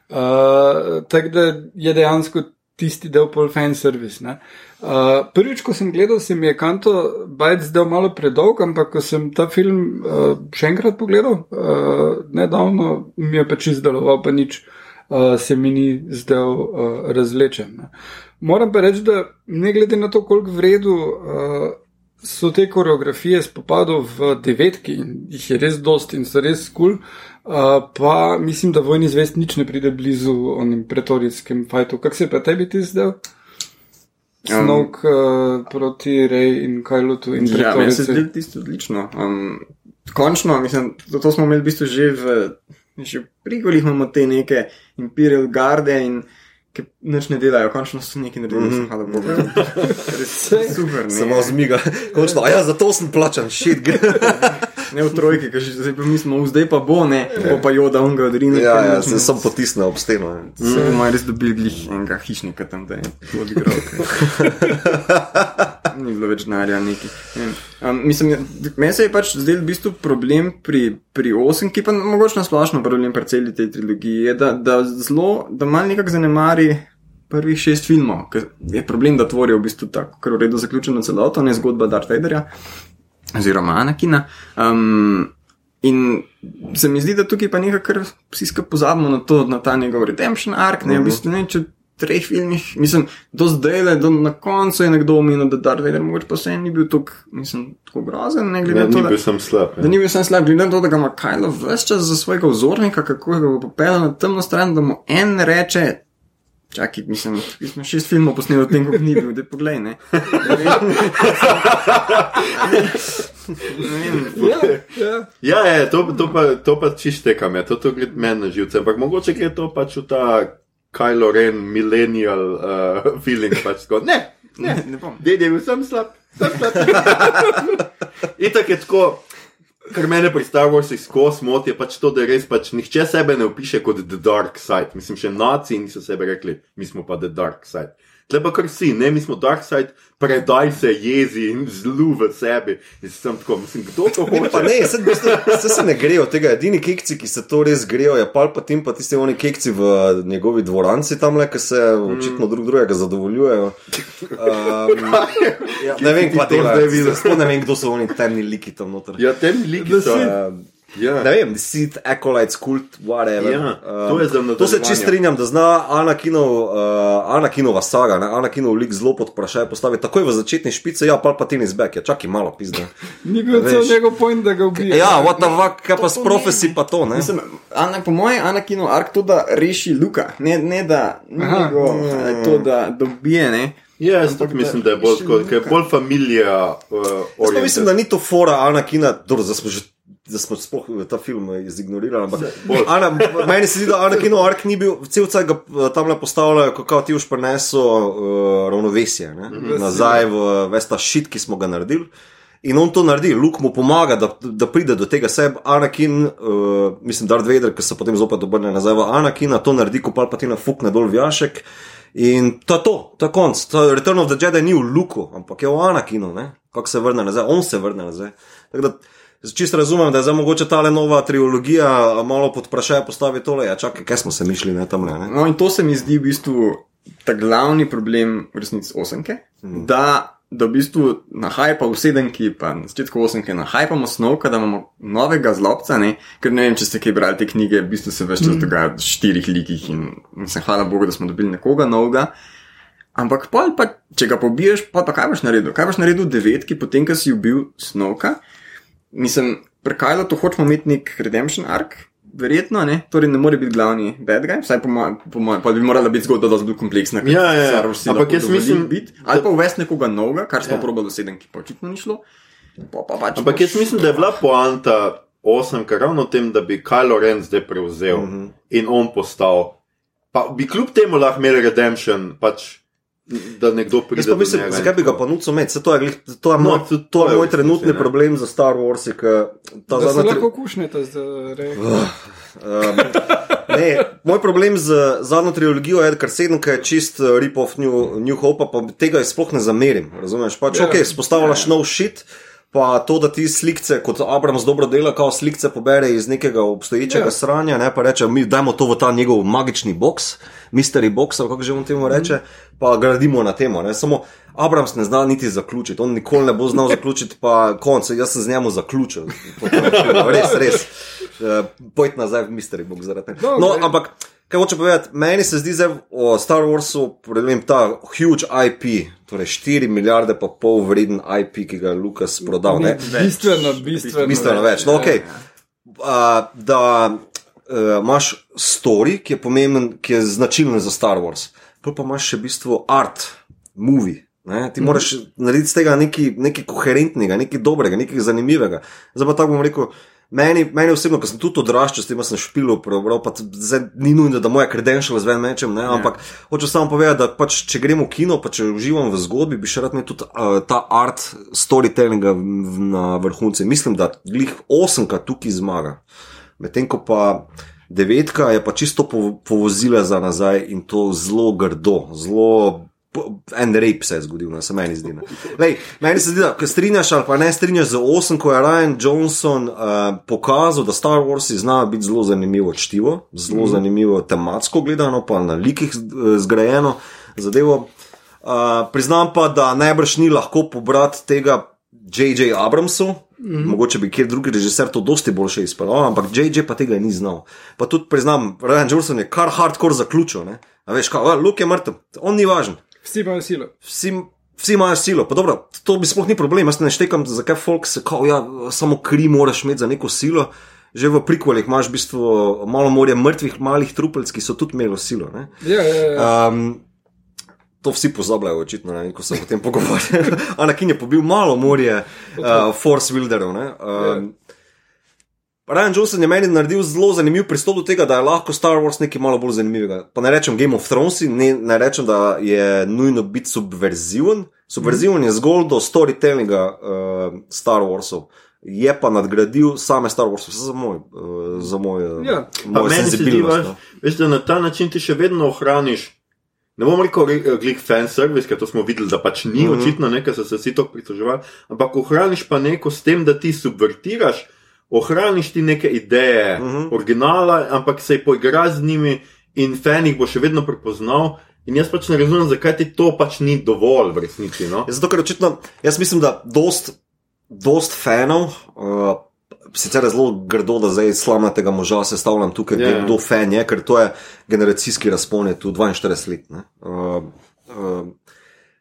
Uh, Tako da je dejansko tisti del pol fan service. ne. Uh, prvič, ko sem gledal, se mi je Kanto Bajt zdel malo predolg, ampak ko sem ta film uh, še enkrat pogledal, uh, nedavno mi je pač izdeloval, pa nič uh, se mi ni zdel uh, razlečen. Ne. Moram pa reči, da ne glede na to, koliko vredu uh, so te koreografije spopadov v devetki in jih je res dost in so res kul, cool, pa mislim, da vojni zvest nič ne pride blizu onim pretorijskim fajtu. Kak se je pa tebi ti zdel? Snok uh, proti Rej in Kajlutu in Ja, meni se zdi tisto odlično. Um, končno, mislim, to, to smo imeli v bistvu že v, že v prigolih, imamo te neke Imperial Garde in ki nič ne delajo, končno so nekaj naredili, mm -hmm. hvala Bogu. Res super, ne. Samo zmiga. Končno, a ja, zato sem plačan, shit. Ne v trojki, ker že zdaj smo, zdaj pa bo, ne, bo pa joda on ga odrinil. ja, ja, se sem potisnil ob steno. Se bomo res dobili glih enega hišnika tam, da je odigral. (laughs) Ni bilo več denarja, neki. Um, mislim, meni se je pač zdel v bistvu problem pri, pri 8, ki pa mogoče nasplošno problem pri celi tej trilogiji, je, da, da zelo, da malo nekako zanemari prvih šest filmov, ker je problem, da tvorijo v bistvu tako, kar v redu zaključeno celoto, ne zgodba Darth Vaderja oziroma Anakina. Um, in se mi zdi, da tukaj pa nekaj, kar vsi skupaj pozabimo na to, na ta njegov redemption arc, ne, v bistvu ne, če treh filmih, mislim, do zdaj le, do na koncu je nekdo omenil, da Darth Vader mogoče pa se ni bil tako, mislim, tako grozen, ne glede Ja, na to, da, bil sem slab. da ni bil sam slab, glede na to, da ga ima Kylo vse čas za svojega vzornika, kako ga bo popeljal na temno stran, da mu en reče, čakaj, mislim, mi smo šest filmov posneli o tem, kako ni bil, da poglej, ne. Ne (laughs) vem. Ja, ja. Ja, je, to, to pa, to pa čistekam, ja, to, to gre meni na živce, ampak mogoče gre to pač v ta Kylo Ren millennial uh, (laughs) feeling, pač tako, ne, ne, (laughs) Ne, bom. Dede bil sem slab, sem slab. (laughs) Itak je tako, kar mene pri Star Warsu skozi moti, je pač to, da res pač nihče sebe ne opiše kot The Dark Side. Mislim, še naci niso sebe rekli, mi smo pa The Dark Side. Tle pa kar si, ne, mi smo Dark Side, predaj se jezi in zlu v sebi. In sem tako, mislim, kdo to Ne, pa hoče? ne, se, se, se ne grejo tega. Edini kekci, ki se to res grejo, je pal pa tim, pa tisti oni kekci v njegovi dvoranci tam, le, ki se očitno drug drugega zadovoljujejo. Um, (laughs) ja, ne vem, kva to dela. zdaj? Sploh ne vem, kdo so oni temni liki tam noter. Ja, tem liki so. Um, Ja. Ne vem, Sith, Acolytes, kult, whatever. Ja, to je za to se čist strinjam, da zna Anakinov, uh, Anakinova saga, ne? Anakinov lik zelo pod vprašanje postaviti takoj v začetni špici, ja, pa pa ti ni zbek, ja, čakaj malo pizda. (laughs) Ni bil cel njegov point, da ga ubije. Ja, what the fuck, kaj pa s profesi pa to, ne? Mislim, Ana, po mojem, Anakino ark to, da reši Luka, ne, ne da Aha. njego, eh, to, da dobije, ne. Ja, jaz tudi mislim, da je bolj, tako, ker je bolj familija. Uh, mislim, da ni to fora Anakina, dobro, da smo že. Da smo sploh ta film izignorirali. Ampak, Ana, meni se zdi, da Anakinov ark ni bil, cel cel ga eh, tam le postavljajo, kako ti už preneso uh, ravnovesje ne? nazaj v ves ta šit, ki smo ga naredili. In on to naredi, Luke mu pomaga, da, da pride do tega sebe. Anakin, uh, mislim, Darth Vader, ki se potem zopet obrne nazaj v Anakina, to naredi, ko Palpatina fukne dol v jašek. In to je to, to je konc. To je Return of the Jedi ni v Luku, ampak je v Anakinu, kako se vrne nazaj, on se vrne nazaj. Tako da čisto razumem, da je zdaj mogoče ta nova trilogija malo pod vprašanje postavi tole. Ja, čakaj, kaj smo se mišli na tam le? No, in to se mi zdi v bistvu ta glavni problem v resnici osemke, Mhm. da, da v bistvu na hajpa v sedemki, pa na začetku osemke, na hajpamo snovka, da imamo novega zlobca, ne? ker ne vem, če ste kaj brali te knjige, v bistvu se več čas dogaja v štirih likih in mislim, hvala Bogu, da smo dobili nekoga novega. Ampak pol pa, če ga pobiješ, pa, pa kaj boš naredil? Kaj boš naredil devetki, potem, ko si ubil snovka? Mislim, prekajalo to hočemo imeti nek redemption arc, verjetno, ne? torej ne more biti glavni bad guy, vsaj po mojem, po mojem, pa bi morala biti zgodba dosti bolj kompleksna. Ja, ja, ja. Ampak jaz mislim, biti. ali pa uvesti nekoga novega, kar smo Ja. probali do sedem, ki pa očitno ni šlo. Pa, pa, pač Ampak boš- jaz mislim, da je bila poanta osemka ravno v tem, da bi Kylo Ren zdaj prevzel mm -hmm. in on postal. Pa bi kljub temu lahko imel redemption, pač, da nekdo pride. Do mislim, njega zakaj bi ga pa nuco imeti? Saj To je, to je, No, moj, to- to je moj trenutni ne. problem za Star Wars, Da se tri- lahko kušnete z rejom. Um, ne, moj problem z zadnjo trilogijo je, ker sedemka je čist uh, rip-off New, New Hope, pa tega sploh ne zamerim. Razumeš? Pač, Ja. ok, spostavljaš nov shit. Pa to, da ti slikce, kot Abrams dobro dela, kao slikce pobere iz nekega obstoječega Ja. sranja, ne pa reče, mi dajmo to v ta njegov magični box, mystery box, ali kako že on temu reče, mm. pa gradimo na temo. Ne. Samo Abrams ne zna niti zaključiti, on nikoli ne bo znal zaključiti, pa konec, jaz sem z njemu zaključil. (laughs) Res, res. Uh, Pojdi nazaj v mystery box zaradi tega. Dobro. No, ampak. Kaj hoče povedati, meni se zdi zdaj o Star Warsu, predvsem ta huge IP, torej 4 milijarde pa pol vreden IP, ki ga je Lukas prodal. Ne? Bistveno, bistveno. Bistveno več. No, okay. uh, da uh, imaš story, ki je pomemben, ki je značilen za Star Wars, pa pa imaš še v bistvu art, movie. Ne? Ti moraš mm -hmm. narediti z tega nekaj, nekaj koherentnega, nekaj dobrega, nekaj zanimivega. Zdaj pa tako bom rekel. Meni, meni osebno, ko sem tudi odraščal, s tem sem špil, pravzaprav pa zdaj ni nujno, da moja credential zven mečem, ne, ampak yeah. hočem samo povedati, da pač, če gremo v kino, pa če uživam v zgodbi, bi še rad imel tudi uh, ta art storytellinga na vrhunce. Mislim, da glih osemka tukaj zmaga. Medtem ko pa devetka je pa čisto po, povozila za nazaj in to zelo grdo, zelo. Po- En rep se je zgodil, no, se meni zdi. ne. Lej, meni se zdi, da ko strinjaš ali pa ne strinjaš z osem, ko je Ryan Johnson uh, pokazal, da Star Wars zna biti zelo zanimivo čtivo, zelo mm. zanimivo tematsko gledano, pa na likih z- zgrajeno. zadevo. Uh, priznam pa, da najbrž ni lahko pobrati tega J.J. Abramsu. Mm -hmm. Mogoče bi kjer drugi režiser to dosti boljše izpeljal, ampak J.J. pa tega ni znal. Pa tudi priznam, Ryan Johnson je kar hardcore zaključil. Ne? A veš, kaj, Luke je mrtev, on ni važen. Vsi imajo silo. Vsi, vsi imajo silo, pa dobro, to bi sploh ni problem. Jaz ne štekam, zakaj folk se kao, ja, samo kri moraš imeti za neko silo. Že v prikvalih imaš v bistvu malo morja mrtvih malih trupelc, ki so tudi imeli silo. Ne? Ja, ja, ja. Um, to vsi pozabljajo, očitno, ne, ko se o tem pogovarjajo. (laughs) Anakin je pobil malo morje, uh, Force Wilderov. Um, Ryan Johnson je meni naredil zelo zanimiv pristop do tega, da je lahko Star Wars nekaj malo bolj zanimivega. Pa ne rečem Game of Thrones, ne, ne rečem, da je nujno biti subverziven. Subverziven je zgolj do storytellinga uh, Star Warsov. Je pa nadgradil same Star Wars, vse za moj, uh, za moj, uh, Ja. Moj se senzibilnost. veš, no. da na ta način ti še vedno ohraniš. Ne bom rekel, re- glik fan service, ker to smo videli, da pač ni mm. -hmm. očitno nekaj, so se vsi to pritoževali, ampak ohraniš pa neko s tem, da ti subvertiraš, ohraniš ti neke ideje, mm Mhm. -hmm. originala, ampak se poigraš z njimi in fan jih bo še vedno prepoznal. In jaz pač ne razumem, zakaj ti to pač ni dovolj v resnici. No? Ja, Zato, ker očitno, jaz mislim, da dost, dost fanov, uh, sicer je zelo grdo, da zdaj slamnatega moža sestavljam tukaj, Ja, yeah. ja. kdo fan je, ker to je generacijski razpon, je tu 42 let. ne. Uh, uh,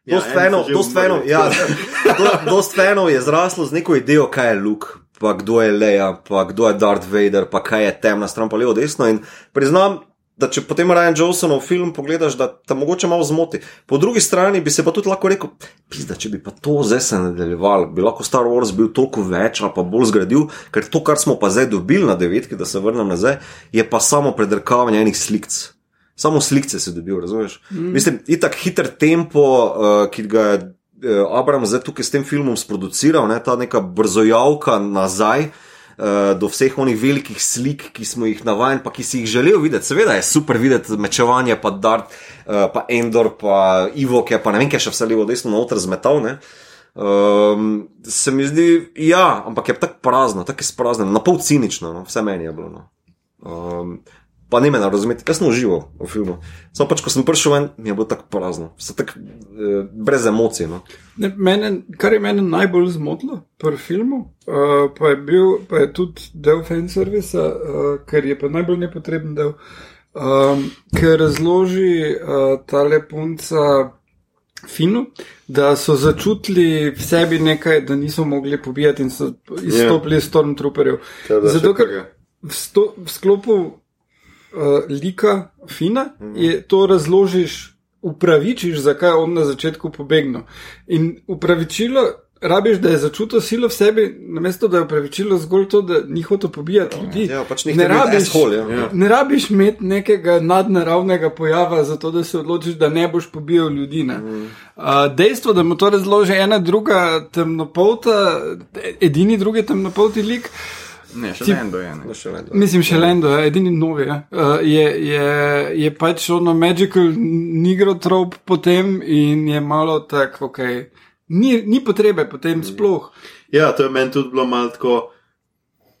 Ja, Dost so fanov, dost fanov, ja, (laughs) do- dost fanov je zraslo z neko idejo, kaj je Luke, pa kdo je Leia, pa kdo je Darth Vader, pa kaj je temna stran, pa levo, desno. In priznam, da če potem Ryan Johnsonov film pogledaš, da te mogoče malo zmoti. Po drugi strani bi se pa tudi lahko rekel, pizda, če bi pa to zdaj se nadaljeval, bi lahko Star Wars bil toliko več ali pa bolj zgradil, ker to, kar smo pa zdaj dobili na devetki, da se vrnem nazaj, je pa samo predrkavanje enih slikc. Samo slikce si dobil, razumeš? Mm. Mislim, itak hiter tempo, uh, ki ga je Abraham zdaj tukaj s tem filmom sproduciral, ne, ta neka brzojavka nazaj. Uh, do vseh onih velikih slik, ki smo jih navajeni, pa ki si jih želel videti. Seveda je super videti mečevanje, pa Dart, uh, pa Endor, pa Ivo, ki je pa ne vem, kaj še vse levo, desno, noter zmetal. Ne? Um, se mi zdi, ja, ampak je tako prazno, tako je sprazno, na pol cinično, no? vse meni je bilo. No? Um, pa ne me ne razumeti, jaz sem užival v filmu. Samo pač, ko sem prišel ven, mi je bilo tako prazno, vse tako eh, brez emocij. No? Ne, mene, kar je mene najbolj zmotilo pri filmu, uh, pa, je bil, pa je tudi del fanservisa, uh, ker je pa najbolj nepotreben del, um, ker razloži uh, ta lepunca Finu, da so začutili v sebi nekaj, da niso mogli pobijati in so izstopili iz stormtrooperjev. Zato, ker v, sto, v sklopu uh, lika Fina je to razložiš, upravičiš, zakaj je on na začetku pobegnil. In upravičilo, rabiš, da je začutil silo v sebi, namesto da je upravičilo zgolj to, da ni hotel pobijati ljudi. Ja, pač ne, rabiš, asshole, ja. Ja. ne rabiš imeti nekega nadnaravnega pojava, zato da se odločiš, da ne boš pobijal ljudi. Ne. Uh, dejstvo, da mu to razloži ena druga temnopolta, edini drugi temnopolti lik. Ne, še eno je. Ne. No, še da. Mislim, še Lendo, ja, edini novi. Ja. Uh, je, je, je pač ono magical nigrotrop potem in je malo tako, ok. Ni, ni potrebe potem sploh. Ja, to je meni tudi bilo malo tako.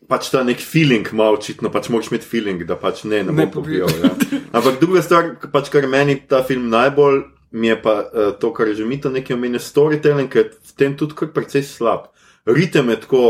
Pač ta nek feeling, malo očitno, pač moraš imeti feeling, da pač ne, ne Ne bom pobijal. Ja. Ampak druga stvar, pač kar meni ta film najbolj, mi je pa uh, to, kar je že mi to nekaj omenil, storytelling, je v tem tudi kar precej slab. Ritem je tako,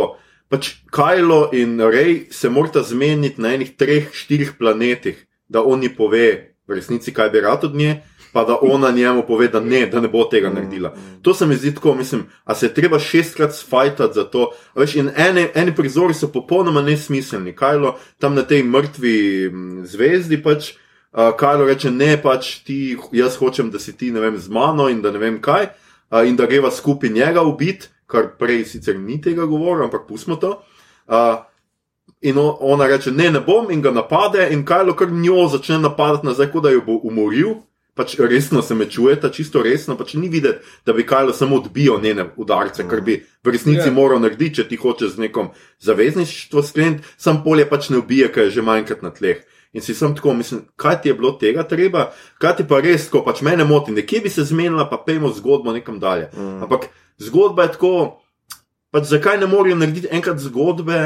pač Kajlo in Rej se morata zmeniti na enih treh, štirih planetih, da oni pove v resnici, kaj bi rad od nje, pa da ona njemu pove, da ne, da ne bo tega naredila. To se mi zdi tako, mislim, a se je treba šestkrat sfajtati za to. A Veš, in ene, eni prizori so popolnoma nesmiselni. Kajlo tam na tej mrtvi mm, zvezdi pač. Uh, Kajlo reče, ne, pač ti, jaz hočem, da si ti, ne vem, z mano in da ne vem kaj, uh, in da greva skupaj njega ubiti, kar prej sicer ni tega govoril, ampak pustimo to. Uh, in o, ona reče, ne, ne bom, in ga napade, in Kajlo kar njo začne napadati nazaj, kot da jo bo umoril. Pač resno se me čujeta, čisto resno, pač ni videti, da bi Kajlo samo odbijal njene udarce, kar bi v resnici Ja. moral narediti, če ti hočeš z nekom zavezništvo skleniti, sam polje pač ne ubije, ker je že manjkrat na tleh. In si sem tako, mislim, kaj ti je bilo tega treba, kaj ti pa res, ko pač mene moti, nekje bi se zmenila, pa pejmo zgodbo nekam dalje. Mm. Ampak zgodba je tako, pač zakaj ne morajo narediti enkrat zgodbe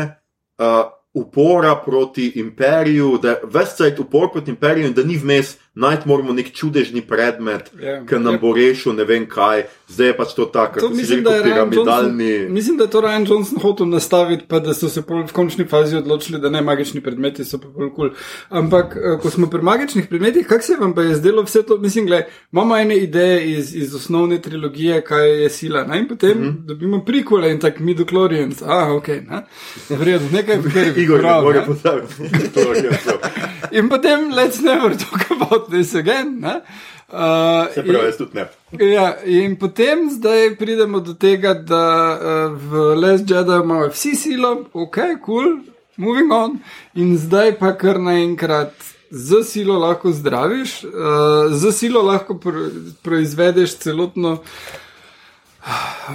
uh, upora proti imperiju, da je ves cajt upor proti imperiju in da ni vmes najti moramo nek čudežni predmet, Ja. ki nam Ja. bo rešil ne vem kaj, zdaj je pač to tako, kot si mislim, rekel, piramidalni. Johnson, mislim, da je to Ryan Johnson hotel nastaviti, pa da so se v končni fazi odločili, da ne magični predmeti so pa bolj kul. Cool. Ampak, eh, ko smo pri magičnih predmetih, kako se vam pa je zdelo vse to? Mislim, gledaj, imamo ene ideje iz, iz osnovne trilogije, kaj je sila, ne? in potem mm -hmm. dobimo prikole in tako midochlorians. Ah, ok, ne? Vredo, nekaj, kar je (laughs) Igor, ne more (laughs) to. In potem, let's never talk about this again. Ne? Uh, Se pravi, jaz tudi ne. Ja, in potem zdaj pridemo do tega, da uh, v Les Jedi imajo vsi silo, ok, cool, moving on. In zdaj pa kar naenkrat z silo lahko zdraviš, uh, z silo lahko pro, proizvedeš celotno.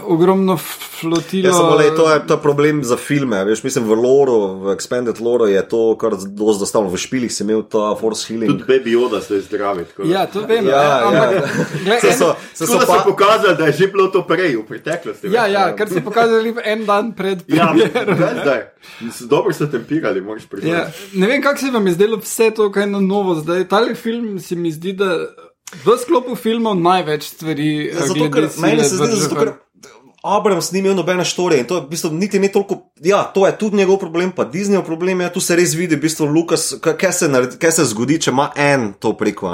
Ogromno flotilo. Ja, samo le, to je ta problem za filme. Veš, mislim, v Loru, v Expanded Loru je to kar dosti zastavljeno. V špilih si imel ta Force Healing. Tudi Baby Yoda se zdravi. tako da. Ja, to vem. Ja, ampak, ja. glej, Se so, se so pa, pokazali, da je že bilo to prej, v preteklosti. Ja, veš, ja, kar so pokazali en dan pred Ja, premiero. kaj zdaj? Dobro so tempirali, moraš Ja, priznati. ne vem, kako se vam je zdelo vse to, kaj je na novo zdaj. Tale film se mi zdi, da v sklopu filmov največ stvari. eh, zato, ker, meni se zdi, zato, ker Abrams ni imel nobene štorije in to je v bistvu niti ne toliko. Ja, to je tudi njegov problem, pa Disneyjev problem je, tu se res vidi, v bistvu, Lukas, kaj, se naredi, kaj se zgodi, če ima en to preko.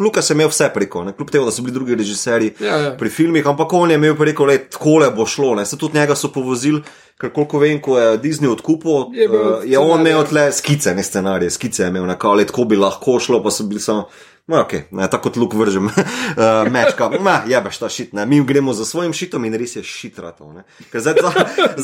Lukas je imel vse preko, ne. kljub temu, da so bili drugi režiserji Ja, ja. pri filmih, ampak on je imel preko, da takole bo šlo. Ne. Se tudi njega so povozili, ker koliko vem, ko je Disney odkupil, Je eh, je on imel tle skice, ne scenarije, skice je imel, tako tako bi lahko šlo, pa so bili samo. No, okay, ne, tako kot luk vržem, uh, (laughs) mečka, ma, jebeš ta šit, ne. mi gremo za svojim šitom in res je šitratov. Ker zdaj za,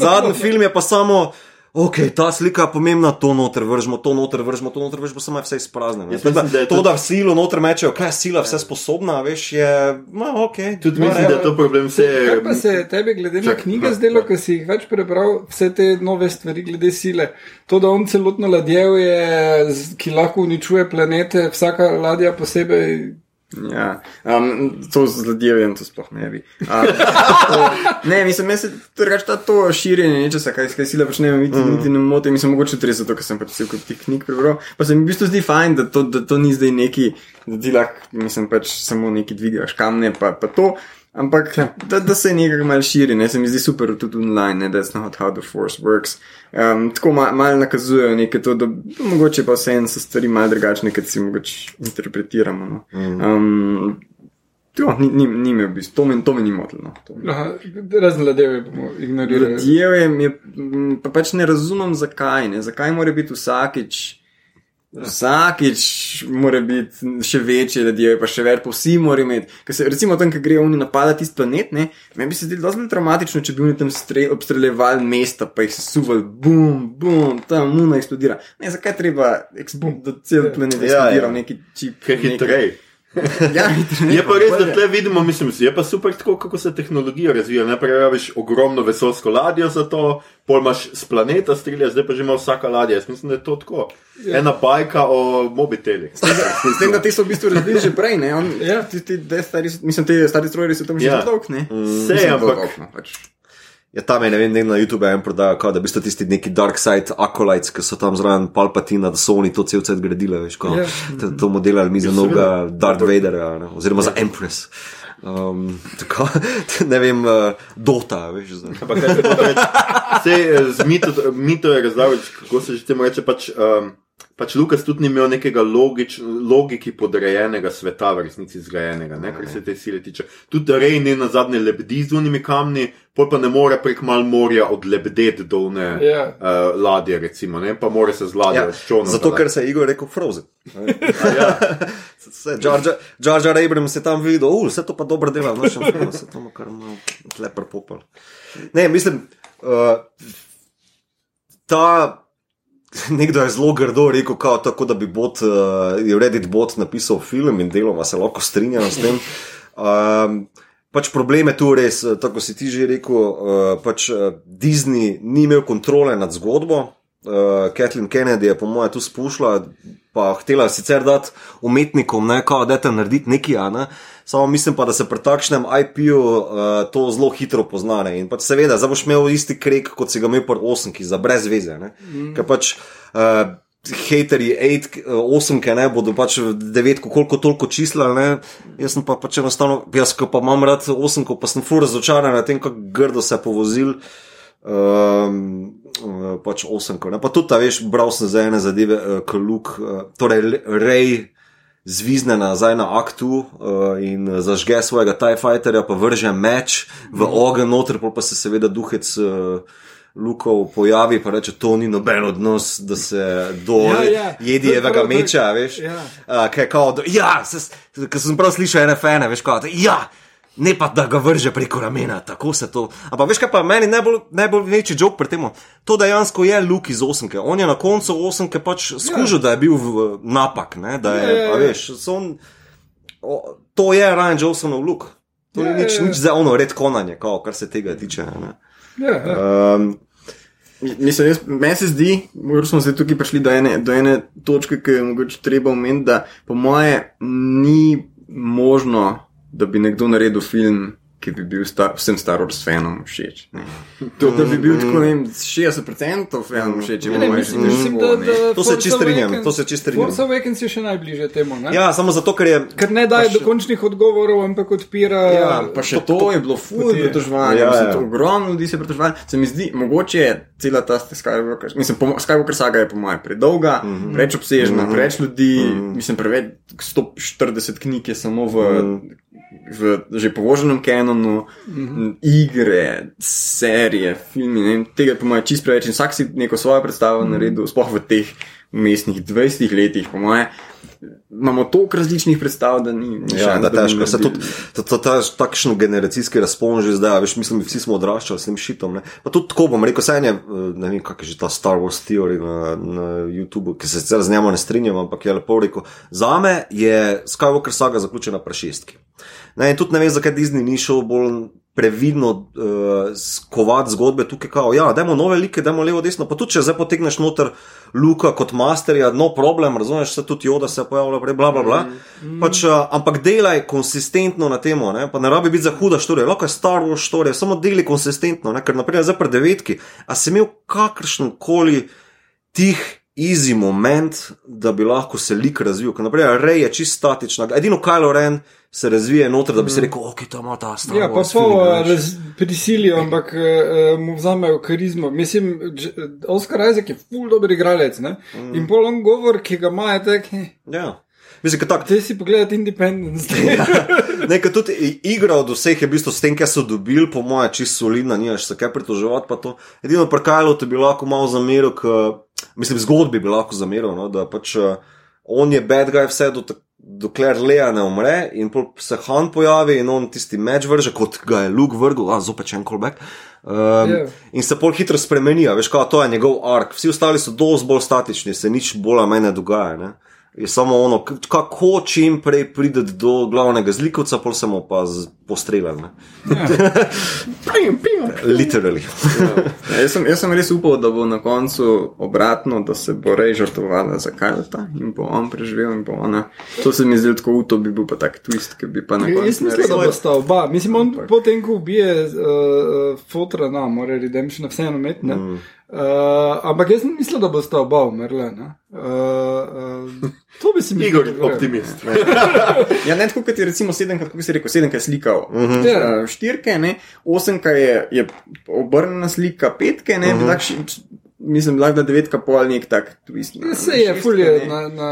zadnji film je pa samo, ok, ta slika je pomembna, to noter vržemo, to noter vržemo, to noter vržemo, samo je vse izpraznjeno. Mislim, da je To, tudi- da v silo noter mečejo, kaj je sila, vse sposobna, veš, je, ma, ok. Tudi mislim, da je to problem vse. Kaj pa se je tebi, glede na knjige, no, zdelo, no. ko si jih več prebral, vse te nove stvari glede sile? To, da on celotno ladjevje, z- ki lahko uničuje planete, vsaka ladja posebej. Ja, um, to z ladjevjem to sploh ne bi. Um, to, ne, mislim, meni se drugače ta to širjenje nečesa, kaj, kaj sila počne, niti, mm. niti ne moti, mislim, mogoče tudi zato, ker sem pač vse kot tih knjig prebral. Pa se mi v bistvu zdi fajn, da to, da to ni zdaj neki, da ti lahko, mislim, pač samo neki dvigaš kamne, pa, pa to. Ampak da, da se nekaj malo širi, ne, se mi zdi super tudi online, ne, that's not how the force works. Um, tako ma, malo nakazujejo nekaj to, da mogoče pa vseeno so stvari malo drugačne, kot si mogoče interpretiramo. No. Um, Jo, ni, ni, ni me v bistvu, to me, to me ni motilo. No. Razen ladjevje bomo ignorirali. Ladjevje je, pa pač ne razumem, zakaj. Ne? Zakaj mora biti vsakič, vsakič mora biti še večje ladjevje, pa še več, pa vsi morajo imeti. Ker se, recimo tam, ki grejo oni napadati tisti planet, ne, meni bi se zdelo zelo traumatično, če bi oni tam stre, obstreljevali mesta, pa jih suvali, bum, bum, tam muna eksplodira. Ne, zakaj treba, eks, bum, da cel planet Ja, eksplodira ja. v neki čip. Kaj hitreje. (laughs) Ja. Je pa res, da tle vidimo, mislim, je pa super tako, kako se tehnologija razvija. Najprej rabiš ogromno vesolsko ladjo za to, pol imaš z planeta strelja, zdaj pa že ima vsaka ladja. Jaz mislim, da je to tako. Ena bajka o mobitelih. S tem, da te so v bistvu razvili že prej, ne? On, Ja. ti, ti, stari, mislim, te stari stroji so tam že Ja. dolg, ne? Vse, Mislim, zelo ampak- dolg, no, pač. Ja, tam je, ne vem, na YouTube en prodaja, kao, da bi tisti neki dark side acolytes, ki so tam zraven Palpatina, da so oni to cel cel gradili, veš, kao, Ja. to, to modelali mi za novega Darth Vadera, ne, oziroma za Empress. Um, tako, (laughs) ne vem, uh, Dota, veš, za. Ampak kaj se eh, z mito, mito je razlagal, kako se že temu reče. Pač, um, pač Lukas tudi ni imel nekega logič, logiki podrejenega sveta, v resnici zgrajenega, ne, kar se te sile tiče. Tudi Rej ne na zadnje lebdi z unimi kamni, pol pa ne more prek mal morja odlebdeti do one Ja. uh, ladje, recimo, ne, pa mora se z ladjo Ja, s čovnom. zato, ker se je Igor rekel Frozen. (laughs) ja. Se, Jar Jar- Abrams je tam videl, ul, vse to pa dobro dela, no še vedno se to kar malo leper popal. Ne, mislim, uh, ta. (laughs) Nekdo je zelo grdo rekel, kao, tako da bi bot, uh, je Reddit bot napisal film in deloma se lahko strinjam s tem. Um, (laughs) pač problem je tu res, eh, tako si ti že rekel, uh, pač uh, Disney ni imel kontrole nad zgodbo. Uh, Kathleen Kennedy je po mojem tu spuščala, pa htela sicer dati umetnikom, ne, kao, da te narediti nekaj, a ne. Samo mislim pa, da se pri takšnem IP-ju uh, to zelo hitro poznane. In pač seveda, zdaj boš imel isti krek, kot si ga imel pri 8, ki za brez veze. Mm. Ker pač uh, Haterji, 8, ki ne bodo pač 9, koliko toliko čisla, ne? jaz pa pač enostavno, jaz pa imam rad 8, pa sem fur razočaran na tem, kako grdo se je povozil. Um, pač 8, ne? pa tudi ta veš, bral sem za ene zadeve, uh, kot Luke, uh, torej Rej zvizne nazaj na aktu uh, in zažge svojega TIE fighterja, pa vrže meč v ogen noter, pa se seveda duhec. Uh, Lukov pojavi, pa reče, to ni noben odnos, da se do Ja, ja. jedijevega To je prav, meča, veš. ja. Uh, kaj, kao, do- ja, ker sem prav slišal fene, veš, kao, da- ja, ne pa da ga vrže preko ramena, tako se to. Ampak veš, kaj pa meni najbolj, najbolj večji jok pri tem? To dejansko je Luki iz osemke. On je na koncu osemke pač skužil, da je bil v napak, ne, da je, Ja, ja, ja. a veš, so on, o, to je Ryan Johnsonov luk. To Ja, ni nič, ja, ja. nič za ono redkonanje, kao, kar se tega tiče. Ne. Ja, ja. Um, Mislim, jaz, meni se zdi, da smo se tukaj prišli do ene, do ene točke, ki je mogoče treba omeniti, da po moje ni možno, da bi nekdo naredil film, ki bi bil sta, vsem Star Wars fanom všeč. ne. To, da bi bil tako, ne vem, 60% fanom všeč, če Ne, moje mislim, mislim, da, da To se Force čisto strinjam, Awakens- to se čisto strinjam. Force Awakens je še najbližje temu. Ne? ja, samo zato, ker je. Ker ne daje Pač- dokončnih odgovorov, ampak odpira. Ja, pa še to je bilo ful pritoževanje, Ja, ja, ja. ja. ogromno ljudi se je pritoževalo. Se mi zdi, mogoče je cela ta Skywalker, mislim, po, Skywalker saga je po mojem predolga, mm -hmm. preveč obsežna, mm -hmm. preveč ljudi, mm -hmm. mislim, preveč 140 knjig je samo v, mm -hmm. V že povoženem kanonu, mm -hmm. igre, serije, filmi, ne tega je po mojem čist preveč in vsak si neko svojo predstavo mm -hmm. naredil, sploh v teh mestnih 20 letih, po mojem. Imamo toliko različnih predstav, da ni. ni Ja, da težko. Se tudi ta- ta- ta- takšen generacijski razpon že zdaj, veš, mislim, vsi smo odraščali s tem šitom. Ne? Pa tudi tako bom rekel, saj je, eh, ne vem, kak je že ta Star Wars theory na, na YouTubu, ki se sicer z njima ne strinjam, ampak je lepo rekel. Za me je Skywalker saga zaključena pri šestki. Ne, in tudi ne vem, zakaj Disney ni šel bolj previdno uh, skovati zgodbe tukaj, kao, ja, dajmo nove like, dajmo levo, desno, pa tudi če zdaj potegneš noter Luka kot masterja, no problem, razumeš, se tudi Joda se pojavlja, prej, bla, bla, bla. Mm. Pač, uh, ampak delaj konsistentno na tem, pa ne rabi biti za huda štorija, lahko je Star Wars štorija, samo deli konsistentno, ne? ker naprej zdaj pri devetki, a si imel kakršen koli tih. Easy moment, da bi lahko se lik razvil. Ker, naprej, Rej je čist statična, edino Kylo Ren se razvije noter, da bi si rekel, ok, to ima ta Star Ja, pa pol eh, veš." raz, prisilijo, ampak uh, mu vzamejo karizmo. Mislim, Oscar Isaac je ful dober igralec. Mm. In pol on govor, ki ga ima, je tak. eh, Ja. Mislim, da tako. Te si pogledati Independence. (laughs) Nekaj tudi igra od vseh je v bistvu s tem, kar so dobili, po mojem, čisto solidna, nimaš se kaj pritoževati. Edino prkajalo te bi lahko malo zameril, k, mislim, zgodbi bi lahko zameril, no, da pač uh, on je bad guy vse do, tak- dokler Lea ne umre in se Han pojavi in on tisti meč vrže, kot ga je Luke vrgel, a zopet še en callback. Um, Ja. yeah. In se pol hitro spremeni, veš, kaj to je njegov ark. Vsi ostali so dosti bolj statični, se nič bolj ali manj ne dogaja. Ne? Je samo ono, kako čim prej prideti do glavnega zlikovca, pol se mu pa. (laughs) Pim, pim. Literally. Ja, jaz, sem, jaz sem res upal, da bo na koncu obratno, da se bo rej žrtvovala za Kajlata in bo on preživel in bo ona. To se mi zdi tako, to bi bil pa tak twist, ki bi pa na koncu Jaz mislim, da bo sta oba. Mislim, on potem, ko ubije uh, fotra, na, mora redemption vseeno imeti. ne. Mm. Uh, ampak jaz nisem mislil, da bo sta oba umrla. ne. Uh, uh, to bi si mislil. Igor, optimist. (laughs) Ja, ne tako kot je recimo sedemkrat, kako si rekel, sedemkrat slikal. Uh -huh. Ja. uh, štirke, ne, osemka je, je obrnjena slika, petke, ne, uh -huh. tak, ši- mislim, lahko da devetka pol nek tak twist. na- Se je, ful je na, na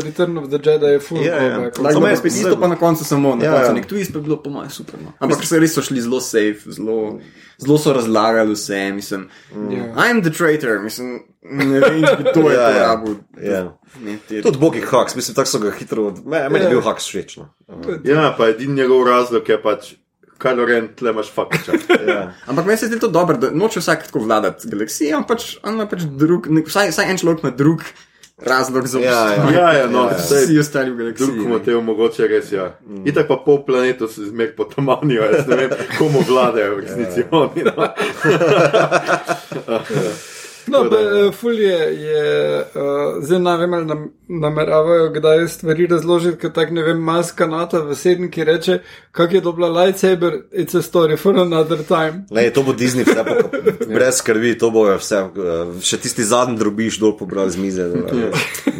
Return of the Jedi, je ful. Ja, ja. callback. Lahko da je je spet isto, pa na koncu samo, na Ja, koncu ja. nek twist, pa je bilo po mojem super. No. Ampak so res so šli zelo safe, zelo, zelo so razlagali vse, mislim. Ja. I'm the traitor, mislim, ne vem, kdo je (laughs) Ja, to ja. rabu. Ja. Ne, te- Tudi bogi haks, mislim, tako so ga hitro. Me, meni je bil haks všeč. No. Ja, pa edini njegov razlog je pač, Kylo Ren, tle imaš fakča. (laughs) Ja. Ampak meni se zdi to dobro, da noče vsak tako vladati galaksijo, on pač, on ima pač drug, nek, vsaj, vsaj en človek ima drug razlog za Ja, ja. obstoj. Ja, ja, no, Ja, ja. saj Vsi ostali v galaksiji. Drug motiv mogoče res, ja. Mm. Itak pa pol planeta se zmer potamanijo, jaz ne vem, komu vladajo v resnici oni. No. (laughs) (laughs) No, Tako da- be, ful je, je uh, zdaj ne vem, ali nam, nameravajo kdaj stvari razložiti, ker tak ne vem, maska nata v sedem, ki reče, kak je dobila lightsaber, it's a story for another time. Ne, to bo Disney, vse (laughs) pa brez skrbi, to bo vse. eh, Še tisti zadnji drobiš dol pobral z mize. da,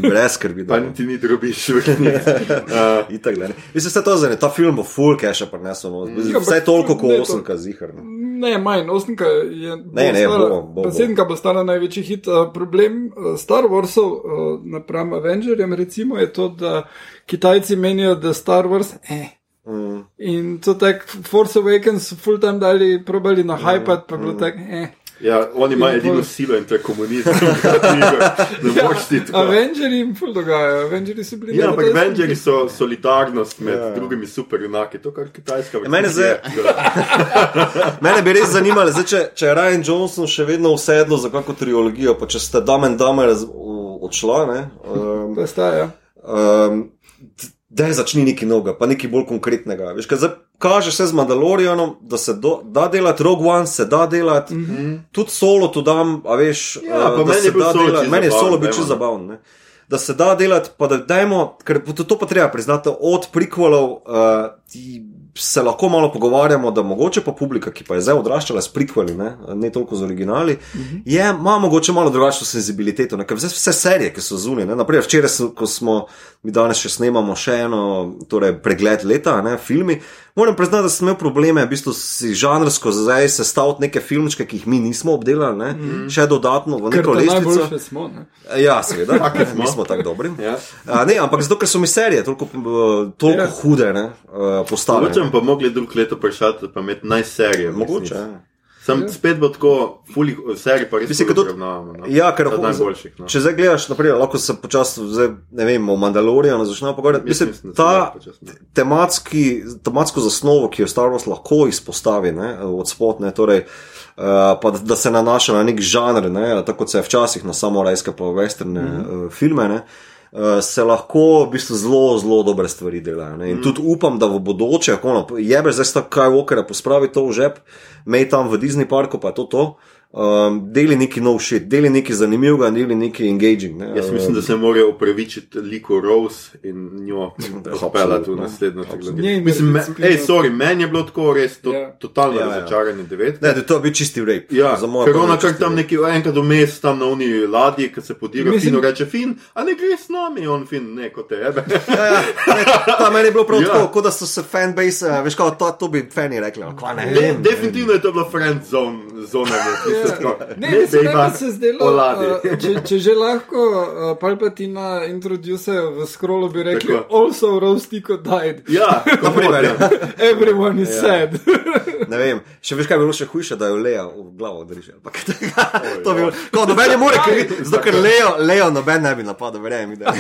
Brez skrbi. Pa da. niti ni drobiš v resnici. Uh, (laughs) Itak, ne. Mislim, vse to zdaj, ta film bo full cache prinesel. No. Ja, Vse ampak toliko kot ne, to- zihar. Ne, manj, osmka je. Ne, ne, bo, bo, bo. pa Sedemka bo stala največji hit. Uh, problem uh, Star Warsov uh, napram Avengerjem recimo je to, da Kitajci menijo, da Star Wars. Eh. Mm. In to tak Force Awakens so full time dali, probali na hypat, pa je bilo tako, eh. Ja, on ima In edino pol- silo in to je komunizem. (laughs) ne moreš ti tako. Avengers jim ful dogajajo, Avengers so bili Ja, ampak Avengers so solidarnost med Ja. drugimi superjunaki, to kar kitajska Ja, mene zdaj-. (laughs) Mene bi res zanimalo, zdaj, če, če je Ryan Johnson še vedno usedlo za kakšno trilogijo, pa če and Dumber z- u- odšla, ne, um, To staja. um, da je začni nekaj novega, pa nekaj bolj konkretnega. Veš, kaj zdaj kaže se z Mandalorianom, da se do, da delati Rogue One, se da delati, mm -hmm. tudi solo tu dam, a veš, Mhm. Ja, eh, pa da meni se da delati, meni je solo bil čisto no. zabaven. Ne. Da se da delati, pa da dajmo, ker to, to pa treba priznati, od prikvalov uh, se lahko malo pogovarjamo, da mogoče pa publika, ki pa je zdaj odraščala s prikvali, ne, ne toliko z originali, uh -huh. je, ima mogoče malo drugačno senzibiliteto. Ne, ker vse, vse serije, ki so zunaj, naprimer včeraj, ko smo, mi danes še snemamo še eno torej, pregled leta, ne, filmi. Moram priznati, da sem imel probleme, v bistvu si žanrsko zdaj sestaviti neke filmčke, ki jih mi nismo obdelali, ne, mm -hmm. še dodatno v neko lestvico. najboljše smo. Ne? Ja, seveda, (laughs) mi smo tako dobri. Ja. A, ne, ampak zato, ker so mi serije toliko, eh, toliko Ja. hude, ne, uh, postavljene. Mogoče bi pa mogli drug leto prešati, pa imeti najserije. v Mogoče. Resnici. ja. Sem spet bo tako, fulih serij pa res Mislim, tudi-. No. Ja, ker Od lahko- najboljših. No. Če zdaj gledaš, naprimer, lahko se počasi, zdaj, ne vem, o Mandalorianu začnemo pogovarjati. Mislim, Mislim, da ta no. tematski, tematsko zasnovo, ki jo Star Wars lahko izpostavi ne, od spodne, torej, uh, pa da, da se nanaša na nek žanr, ne, tako kot se je včasih na samorajske pa westerne mm -hmm. uh, filme. Ne, Uh, se lahko v bistvu zelo, zelo dobre stvari delajo. ne. In mm. tudi upam, da v bodoče, ko ono, jebe zdaj sta kaj okere, pospravi to v žep, mej tam v Disney parku, pa je to to. Um, deli neki nov šit, deli nekaj zanimivega, deli nekaj engaging. Ne. Jaz mislim, da se morajo upravičiti liku Rose in njo (laughs) odpeljati v Absolutno. naslednjo trilogijo. Mislim, me, ej, sorry, meni je bilo tako res to, Ja. totalno Ja, ja. razočaranje devet. Ne, da to je bil čisti rape. Ja, za moje ker ona kar tam neki enkrat vmes, tam na uni ladji, ki se podira, Mislim- fino reče, fin, a ne gre s nami, on fin, ne kot tebe. Ja, ja, ne, ta meni je bilo prav Ja. tako, kot da so se fanbase, uh, veš, kot to, to bi fani rekli. Kva ne De, definitivno je to bilo friend zone, zonanje. Ja. Ne, ne, ne, ne, se zdelo, uh, če, če že lahko uh, Palpatina introducejo v scrollu, bi rekli, Tako. also Rostiko died. Ja, (laughs) Na primer, ja. Everyone is sad. (laughs) Ne vem, še veš, kaj bi bilo še hujše, da jo Leo v glavo drži. (laughs) To bi bilo, kot noben ne more kriviti, zato ker Leo, Leo noben ne bi napadel, da.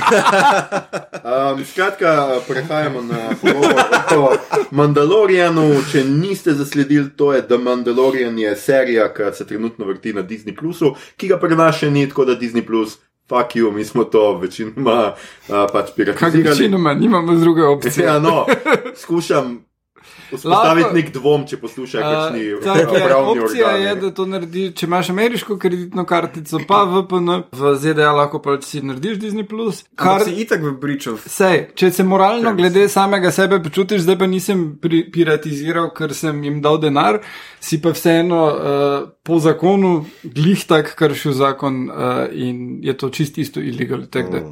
Um, skratka, prehajamo na pogovor o Mandalorianu. Če niste zasledili, to je The Mandalorian, je serija, ki se trenutno vrti na Disney Plusu, ki ga prenaša ni tako, da Disney Plus, fuck you, mi smo to večinoma uh, pač Kaj piratizirali. večinoma, nimamo druge opcije. Ja, no, skušam vzpostaviti Lahko- nek dvom, če poslušajo kakšni (laughs) Uh, je, pravni opcija organi. je, da to narediš, če imaš ameriško kreditno kartico, pa VPN, (clears throat) v ZDA lahko pač si narediš Disney. Kar Kar si itak v briču. Sej, če se moralno glede samega sebe počutiš, zdaj pa nisem pri, piratiziral, ker sem jim dal denar, si pa vseeno uh, po zakonu glih tak kršil zakon uh, in je to čist isto illegal. Tak, da,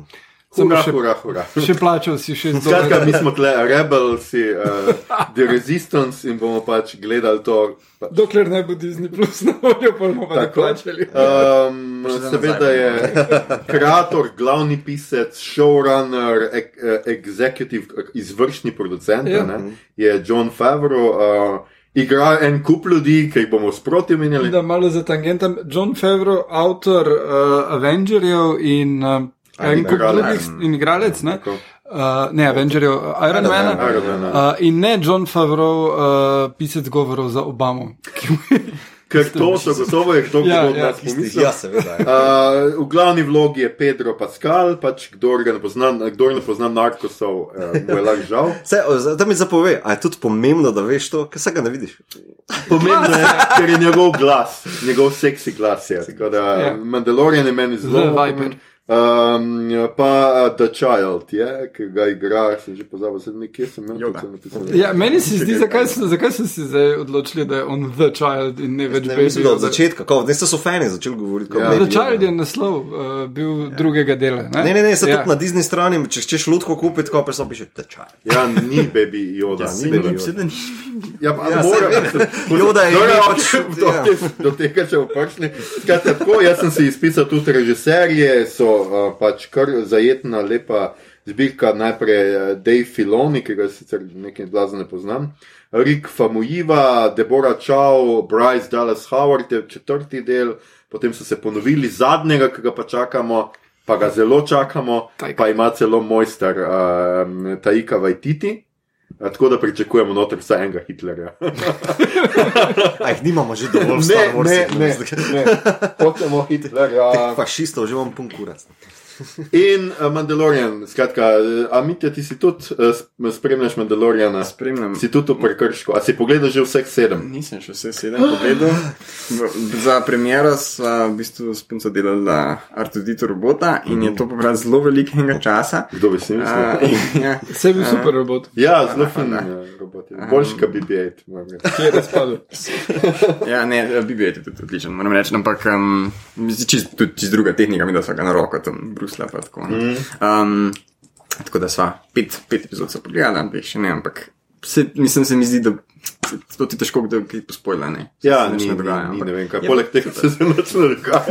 sem Hura, še, hura, hura. še plačal si še Skratka, mi smo tle rebelsi, uh, the resistance in bomo pač gledali to. Pa, Dokler ne bo Disney plus na voljo, pa bomo pa Tako. plačali. Um, seveda je kreator, glavni pisec, showrunner, ek, eh, executive, eh, izvršni producent, Ja. ja. je John Favreau. Uh, igra en kup ljudi, ki jih bomo sproti omenjali. Da malo za tangentem. John Favreau, avtor uh, Avengerjev in uh, en kup drugih in igralec, ne? Tako. Uh, ne, Avengerjev, uh, Iron Man. Iron Man, Uh, in ne John Favreau, uh, pisec govorov za Obamo. (laughs) Ker to so gotovo je kdo, Ja, od ja, nas pomislil. Ja, seveda. ja. Uh, v glavni vlogi je Pedro Pascal, pač kdo ga ne pozna, kdo ne pozna narkosov, uh, mu je lahko žal. (laughs) Se, da mi zapove, a je tudi pomembno, da veš to, ker se ga ne vidiš. Pomembno je, ker je njegov glas, njegov seksi glas. Je. Tako da Ja. Mandalorian je meni zelo The pomemben. Um, pa The Child, je, ki ga igra, sem že pozabil, sem nekje sem imel to napisal. Ja, meni se zdi, zakaj so, zakaj so si zdaj odločili, da je on The Child in ne več Baby. od začetka, kot da so fani začeli govoriti. kot Ja. The. Child je naslov uh, bil drugega dela. Ne, Ne, ne, ne, se ja. tudi na Disney strani, če češ lutko kupiti, ko pa samo piše The Child. Ja, ni Baby Yoda. Ja, ni Baby Baby Yoda. Ja, pa Ja, mora, Yoda je ime ok, pač, do, ja. do tega če vprašni. Skratka, tako, jaz sem si izpisal tudi režiserje, so pač kar zajetna, lepa zbirka. Najprej uh, Dave Filoni, ki ga sicer nekaj blaza ne poznam. Rick Famujiva, Deborah Chow, Bryce Dallas Howard je četrti del, potem so se ponovili zadnjega, ki ga pa čakamo, pa ga zelo čakamo, Taika. pa ima celo mojster uh, Taika Vajtiti. Tako da pričakujemo noter vsaj enega Hitlerja. (laughs) A jih nimamo že dovolj Ne, Star ne, Warsih, ne, no. ne. Hočemo Hitlerja. Teh fašistov že imam pun kurac. In uh, Mandalorian, skratka, uh, a Mitja, ti si tudi uh, spremljaš Mandaloriana, Spremljam. si tudi v prekršku, a si pogledal že vseh sedem? Nisem še vse sedem pogledal. Za premiero sva v bistvu s punco delala Artudito robota in je to pobralo zelo velikega časa. Kdo bi si mislil? ja, (laughs) Vse je bil super robot, Ja, zelo fin robot. Boljši kot BB-8. moram reči. ki je razpadel. (laughs) ja, ne, BB je tudi odličen, moram reči, ampak um, čist, tudi čist druga tehnika, mi da sva ga na roko tam brusla. Pa, tako, ne. um, tako da sva pet, pet epizod so pogledala, dveh še ne, ampak se, mislim, se mi zdi, da to ti težko kdo kaj pospojila. Ne, Se Ja, nič ni, ne ni, dogaja. ni, ampak- ne vem kaj. Je Poleg tega se zelo dogaja. (laughs)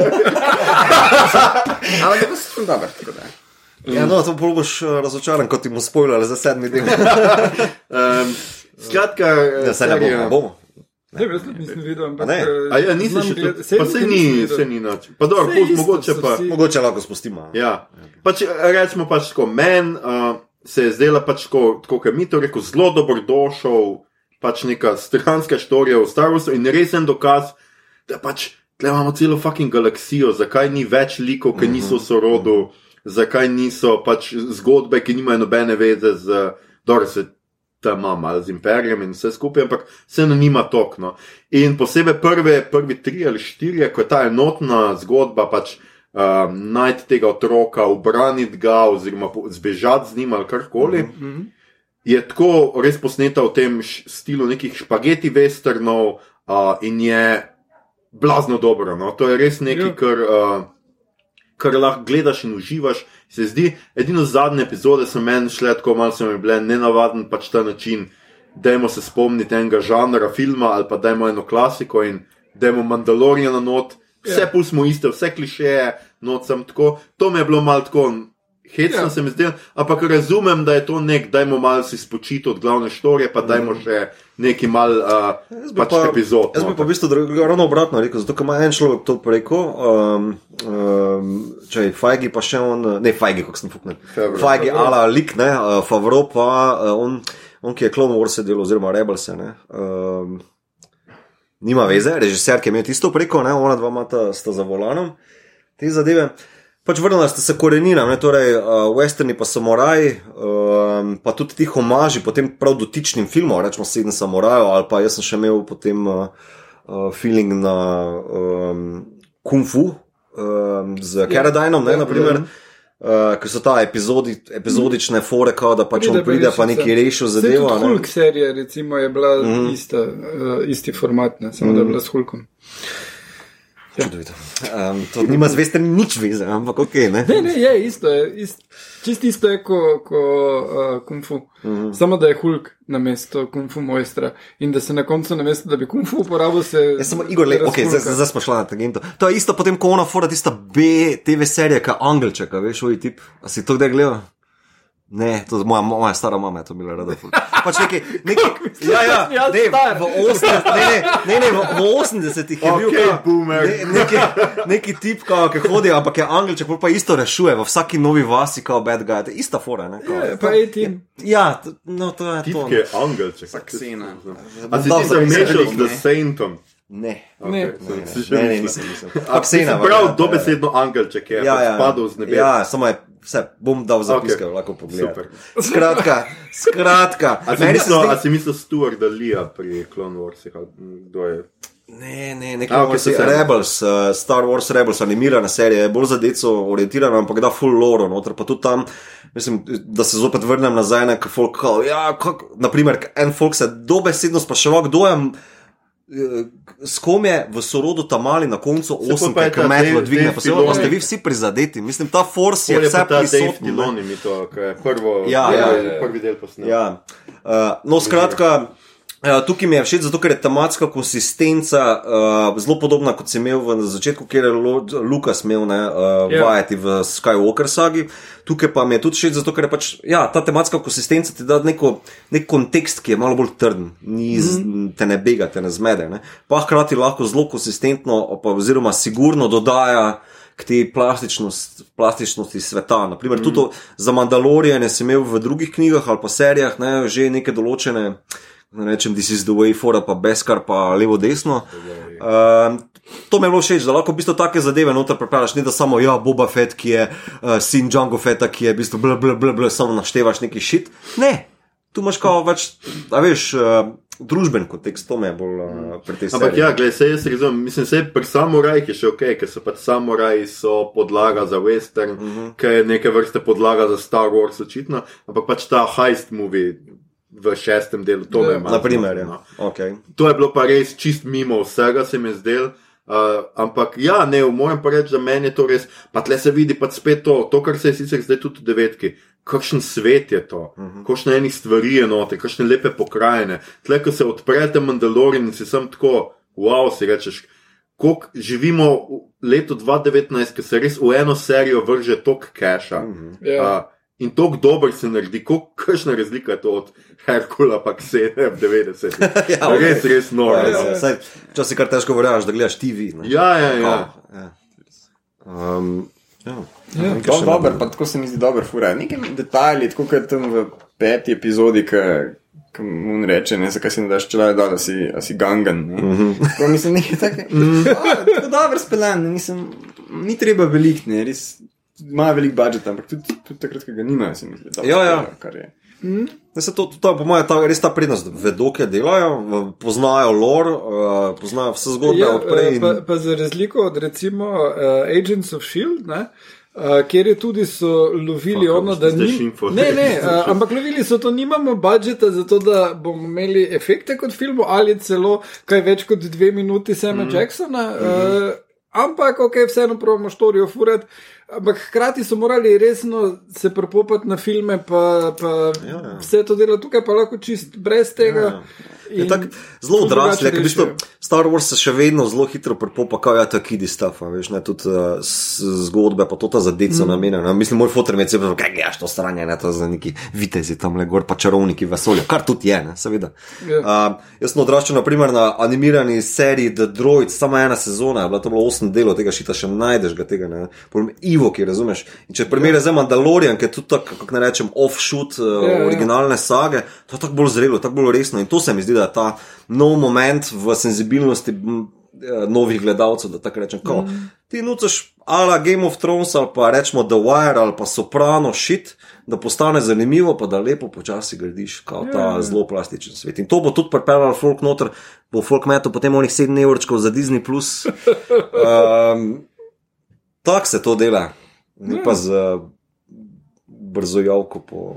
Ampak je pa sem dober, tako da. Ja, no, to bolj boš eh, razočaran, kot ti bomo spoilali za sedmi del. (laughs) Um, skratka, Ja, se ne bomo, bomo. Ne, jaz tudi nisem videl, ampak. Ne? eh, A ja, nisi znam še saj Pa se nisem ni, videl. se ni nič. Pa dobro, pust, isto mogoče pa. vsi- Mogoče lahko spustimo. Ja, pač rečemo pač tako, meni uh, se je zdela pač tako, tako kot mi to rekel, zelo dobrodošel, pač neka stranska štorija v Star Warsu in resen dokaz, da pač tle imamo celo fucking galaksijo, zakaj ni več likov, ki niso v sorodu, zakaj niso pač zgodbe, ki nimajo nobene veze z, dobro se tam malo z imperijem in vse skupaj, ampak se ne nima tokno. In posebej prve, prvi tri ali štiri, ko je ta enotna zgodba pač um, najti tega otroka, ubraniti ga, oziroma zbežati z njim ali karkoli. Mm -hmm. Je tako res posneta v tem stilu nekih špageti westernov uh, in je blazno dobro. No? To je res nekaj, Ja. kar, uh, kar lahko gledaš in uživaš. Se zdi, edino zadnje epizode so meni šle tako malce, so mi bile nenavaden pač ta način. Dajmo se spomniti enega žanra filma ali pa dajmo eno klasiko in dajmo Mandaloriana not. Vse Ja. pustimo iste, vse klišeje, noč sem tako. To mi je bilo malo tako. Hecno Ja. se mi zdi, ampak razumem, da je to nek, dajmo malo si spočiti od glavne štorije, pa dajmo še neki mal uh, pač pa- epizod. Jaz bi noter. pa v bistvu ravno obratno rekel, zato ker ima en človek to preko, um, um, če je Fajgi pa še on, ne Fajgi, kako sem fuknil. Fajgi, ala lik, ne, uh, Favro pa uh, on, on, ki je Clone Wars delal, oziroma Rebels, ne. Um, Nima veze, režiser, ki je imel tisto preko, ne, ona dva imata sta za volanom, te zadeve. Pač vrnila sta se koreninam, ne, torej uh, westerni pa samuraji, um, pa tudi ti homaži potem prav dotičnim filmom, rečemo Sedem samurajev, ali pa jaz sem še imel potem uh, uh, feeling na um, Kung Fu um, z Caradinom, ne, naprimer. Uh, ker so ta epizodi, epizodične fore, kao, da pač on pride pa neki rešil zadevo. ne. Hulk serija, recimo, je bila mm. ista, uh, isti format, ne, samo mm. da je bila s Hulkom. Čudovito. Um, to nima z vestrem nič veze, ampak ok. Ne? Ne, ne, je isto, je, ist, čist isto je kot ko, uh, Kung Fu. Mm Mhm. -hmm. Samo da je Hulk na mesto Kung Fu mojstra in da se na koncu, na mesto, da bi Kung Fu uporabil, se. Jaz sem Igor, le, okay, zdaj, smo šli na tangento. To je isto potem, ko ona fora tista B TV serija, kot Angelček, veš, oj tip. A si to kdaj gledal? Ne, to je moja, moja stara mama je to bila rada. Pač neki, (laughs) neki, ja, ja, ne, v 80, ne, ne, ne, ne, v, v 80-ih je bil kao- boomer. Ne, neki, neki tip, kao, ki hodi, ampak je Angelček, pol pa isto rešuje, v vsaki novi vasi, kot bad guy, to je ista fora, ne? Kao, Ja, pa A-team. ja, to- no, to je to. Tipke angelček. Saksena. A si ti se izvedel, mešal ne. s Saintom? Ne. Ne. Okay, Ne, sem si ne, že ne, ne, mislil. nisem, nisem. Aksena. Prav, ja, dobesedno angelček je Ja, ja. spadal z nebes. Ja, samo je, vse bom dal zapiske, Ok. okay. lahko pogledam. Skratka, skratka. (laughs) A si mislil, zdi- a si mislil Stuarta Lea pri Clone Warsih? Kdo je? Ne, ne, A, nekaj ok, okay, se. Rebels, uh, Star Wars Rebels, animirana serija, je bolj za deco orientirana, ampak da full lore noter, pa tudi tam, mislim, da se zopet vrnem nazaj na folk, kao, ja, kak, naprimer, en folk se dobesedno spraševal, kdo je. Eh, S kom je v sorodu tam mali na koncu Se osem, je ki ta metlo dvigne, pa se pa ste vi vsi prizadeti. Mislim, ta force je je vse to, je prvo, Ja, ja, ja, prvi del posnel. Ja. Uh, no, skratka, uh, tukaj mi je všeč, zato ker je tematska konsistenca uh, zelo podobna, kot si imel v na začetku, kjer je Lukas imel ne, uh, Ja. vajeti v Skywalker sagi. Tukaj pa mi je tudi všeč, zato ker je pač, ja, ta tematska konsistenca ti da neko, nek kontekst, ki je malo bolj trden, ni z, te ne bega, te ne zmede. Ne. Pa hkrati lahko zelo konsistentno, pa, oziroma sigurno dodaja k tej plastičnosti, plastičnosti sveta. Naprimer, mm. tudi za Mandaloriane sem imel v drugih knjigah ali pa serijah ne, že neke določene. Ne rečem, this is the way forward, pa beskar, pa levo, desno. Uh, to mi je bilo všeč, da lahko v bistvu take zadeve noter prepravljaš, ne da samo ja, Boba Fett, ki je uh, sin Django Fetta, ki je v bistvu bl, bl, bl, bl, samo naštevaš neki šit. Ne, tu imaš kao več, a veš, uh, družben kontekst, to me je bolj uh, pri tej Ampak ja, gledaj, se jaz razumem, mislim, se pri samurajih je še ok, ker so pač samuraji so podlaga za western, uh -huh. ker je neke vrste podlaga za Star Wars očitno, ampak pač ta heist movie v šestem delu, to je malo. Naprimer, zmotilo, ja. no. Okay. To je bilo pa res čist mimo vsega, se mi je zdelo. Uh, ampak ja, ne, moram pa reči, da meni je to res, pa tle se vidi pa spet to, to, kar se je sicer zdaj tudi v devetki. Kakšen svet je to, uh -huh. kakšne enih stvari je noter, kakšne lepe pokrajine. Tle, ko se odprete Mandalorian in si sem tako, wow, si rečeš, koliko živimo v letu 2019, ki se res v eno serijo vrže tok keša. Uh -huh. Ja. uh, In tako dober se naredi, kakšna razlika je to od Herkula, pa Ksene v 90. (laughs) Ja, ja, ok. res, res noro. Ja, no. ja, saj, Včasih kar težko verjameš, da gledaš TV. Ne? Ja, ja, ja. Kao, ja. Um, ja. Ja. Nekaj To še je dober, pa tako se mi zdi dober, fura. Neki detajli, tako kot tam v peti epizodi, ki mu reče, ne, zakaj si ne daš čela, da si, a si gangan. Ne? Mm -hmm. Tako mislim, nekaj takega. a, Tako dobro speljan, nisem, ni treba velik, ne, res. Ima velik budžet, ampak tudi, tudi takrat, ko ga nimajo, se mi zdi. Ja, ja. kar je. Ne, se to, to je po mojem res ta prednost, da vedo, kaj delajo, poznajo lore, uh, poznajo vse zgodbe Ja, odprej. eh, In, pa, pa za razliko od recimo uh, Agents of Shield, ne, uh, kjer je tudi so lovili Fuck, ono, da ni. šimfal? Ne, ne, uh, (laughs) ampak lovili so to, nimamo budžeta za to, da bomo imeli efekte kot filmu ali celo kaj več kot dve minuti Sama mm -hmm. Jacksona. Uh, Ampak, ok, vseeno pravimo štorijo furati, ampak hkrati so morali resno se prepopati na filme, pa, pa ja, ja. vse to delo tukaj, pa lahko čist brez tega. Ja, ja. Je tak zelo drugače ker v bistvu. Star Wars se še vedno zelo hitro prepopa, kaj je ta kidi stuff, veš, ne, tudi uh, zgodbe, pa to ta za deco mm. namenjena. Mislim, moj fotor je celo, kaj gledaš to stranje, ne, to za neki vitezi tam le gor, pa čarovniki vesolja, kar tudi je, ne, seveda. Ja. Uh, jaz sem odraščal naprimer na animirani seriji The Droid, samo ena sezona, je bila to bilo osem delov, tega šita še najdeš ga tega, ne, Potem Ivo, ki razumeš. In če primerjaj ja. za Mandalorian, ki je tudi tako, kako ne rečem, offshoot uh, Ja, ja. original originalne sage, to je tako bolj zrelo, tako bolj resno. In to se mi zdi, da je ta nov moment v senzibilnosti m, eh, novih gledalcev, da tako rečem. Ko, mm. Ti nucaš ala Game of Thrones ali pa rečemo The Wire ali pa Soprano shit, da postane zanimivo, pa da lepo počasi gradiš kao ta Ja, ja. zelo plastičen svet. In to bo tudi pripeljalo folk noter, bo folk metal potem onih 7 evrčkov za Disney. Um, (laughs) Tako se to dela, ni pa z uh, brzo javko po,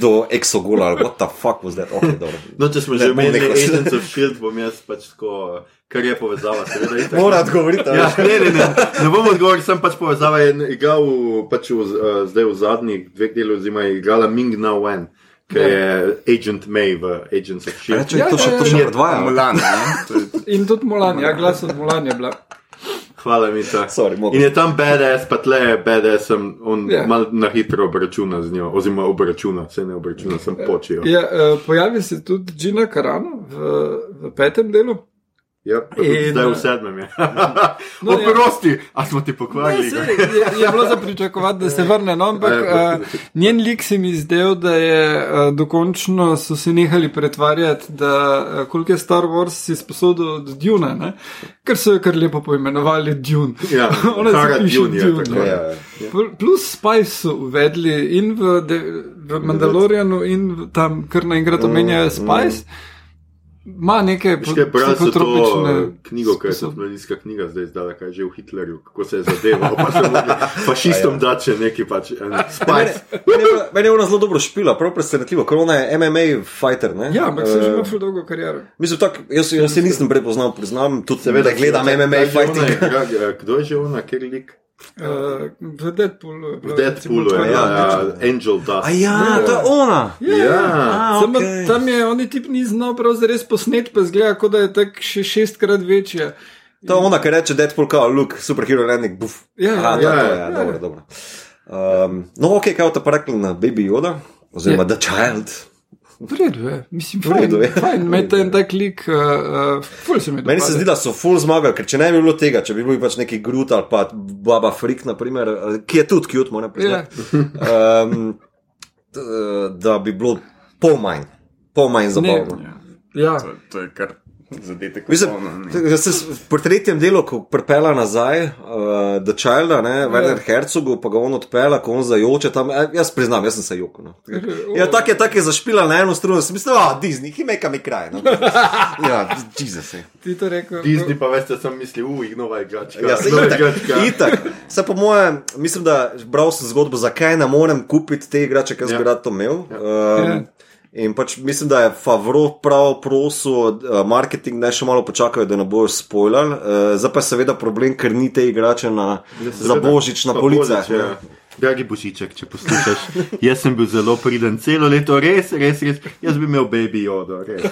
do exogola ali what the fuck was that. Okay, dobro. No, če smo Ne, že nehal. Agents of Shield, bom jaz pač tako, kar je povezava, seveda. itak. Mora odgovoriti. Ja, ne, ne, ne, ne bom odgovoril, sem pač povezava. Je igral pač v, uh, zdaj v zadnjih dveh delih, oziroma je igrala Ming Na Wen, ki je Agent May v Agents of A Shield. Reče, Ja, to še, ja, to ja. še predvaja. Mulan, ne? To je- In tudi Mulan, ja, glas od Mulan je bila. Hvala mi ta. Sorry. In je tam BDS, pa tle je BDS, sem on Ja. yeah. mal na hitro obračuna z njo, oziroma obračuna, se ne obračuna, sem počil. Ja, uh, pojavi se tudi Gina Carano v, v petem delu. Ja, pa tudi In, zdaj v eh, sedmem je. (laughs) no, ja. Oprosti, a smo ti Ne, pokvarili. saj je, je bilo za pričakovati, da se vrne, no, ampak Ja, uh, njen lik se mi zdel, da je uh, dokončno so se nehali pretvarjati, da uh, koliko je Star Wars si sposodil od Duna, ne? ker so jo kar lepo poimenovali Dune. Ja, (laughs) Ona se piše Dune je Dune. tako, ja. Ja, ja. Pl- Plus Spice so uvedli in v, de, v Mandalorianu, in tam kar naenkrat omenjajo Spice. Ma neke Sem to psihotropične eh, knjigo, ki je sposob- mladinska knjiga, zdaj izdala, kaj je že v Hitlerju, kako se je zadeval, pa se mogli fašistom dati še neki pač spice. Meni je- je ona zelo dobro špila, prav presenetljivo, ker ona je MMA fighter. Ne? Ja, ampak se že Eh, ima ful dolgo kariero. Mislim, tak, jaz, jaz se nisem prepoznal, priznam, tudi Seveda, da gledam MMA fighting. eh, Kdo je že ona, ker lik? Uh, v Deadpoolu. je V bilo Deadpoolu recimo je, ja, ja, Angel Dust. A ja, to je ona. Ja, A, Samo okej. Tam je on tip ni znal prav zares posnet, pa zgleda, kot da je tak še šestkrat večja. To je ona, ki reče Deadpool, kao, look, superhero, rednik, buf. Ja, ja, ja, je, ja, ja, dobro, dobro. Um, no, ok, kaj boste pa rekli na Baby Yoda, oziroma Ja. The Child. V redu je, mislim, V redu fajn, je. fajn, imate en tak lik, uh, uh, ful se mi Meni se zdi, da so full zmagali, ker če ne bi bilo tega, če bi bil pač neki Groot ali pa Baba Freak, naprimer, eh, ki je tudi cute, moram Ja. priznati, um, da bi bilo pol manj, pol manj zabavno. Ja, To, to je kar zadetek. Pri tretjem delu, ko prepela nazaj, uh, The Child, ne, Werner Herzogu, pa ga on odpela, ko on zajoče tam. eh, Jaz priznam, jaz sem se jokal. No. (laughs) Ja, tako je, tak je zašpila na eno stran, sem mislil, ah, Disney, he make a me cry. No. (laughs) ja, Jezus. je. ti to rekel. Disney pa veste, sem mislil, uj, nova igračka. Ja, se itak, itak. Se po mojem, mislim, da bral sem zgodbo, zakaj ne morem kupiti te igrače, ker Ja. bi rad to imel. Ja. In pač mislim, da je Favro prav prosil uh, marketing, da še malo počakajo, da ne bojo spoilali. Uh, zdaj pa je seveda problem, ker ni te igrače na, Ja, za božič na policah. Ja. Dragi Božiček, če poslušaš, (laughs) jaz sem bil zelo priden celo leto, res, res, res. Jaz bi imel baby jodo, res.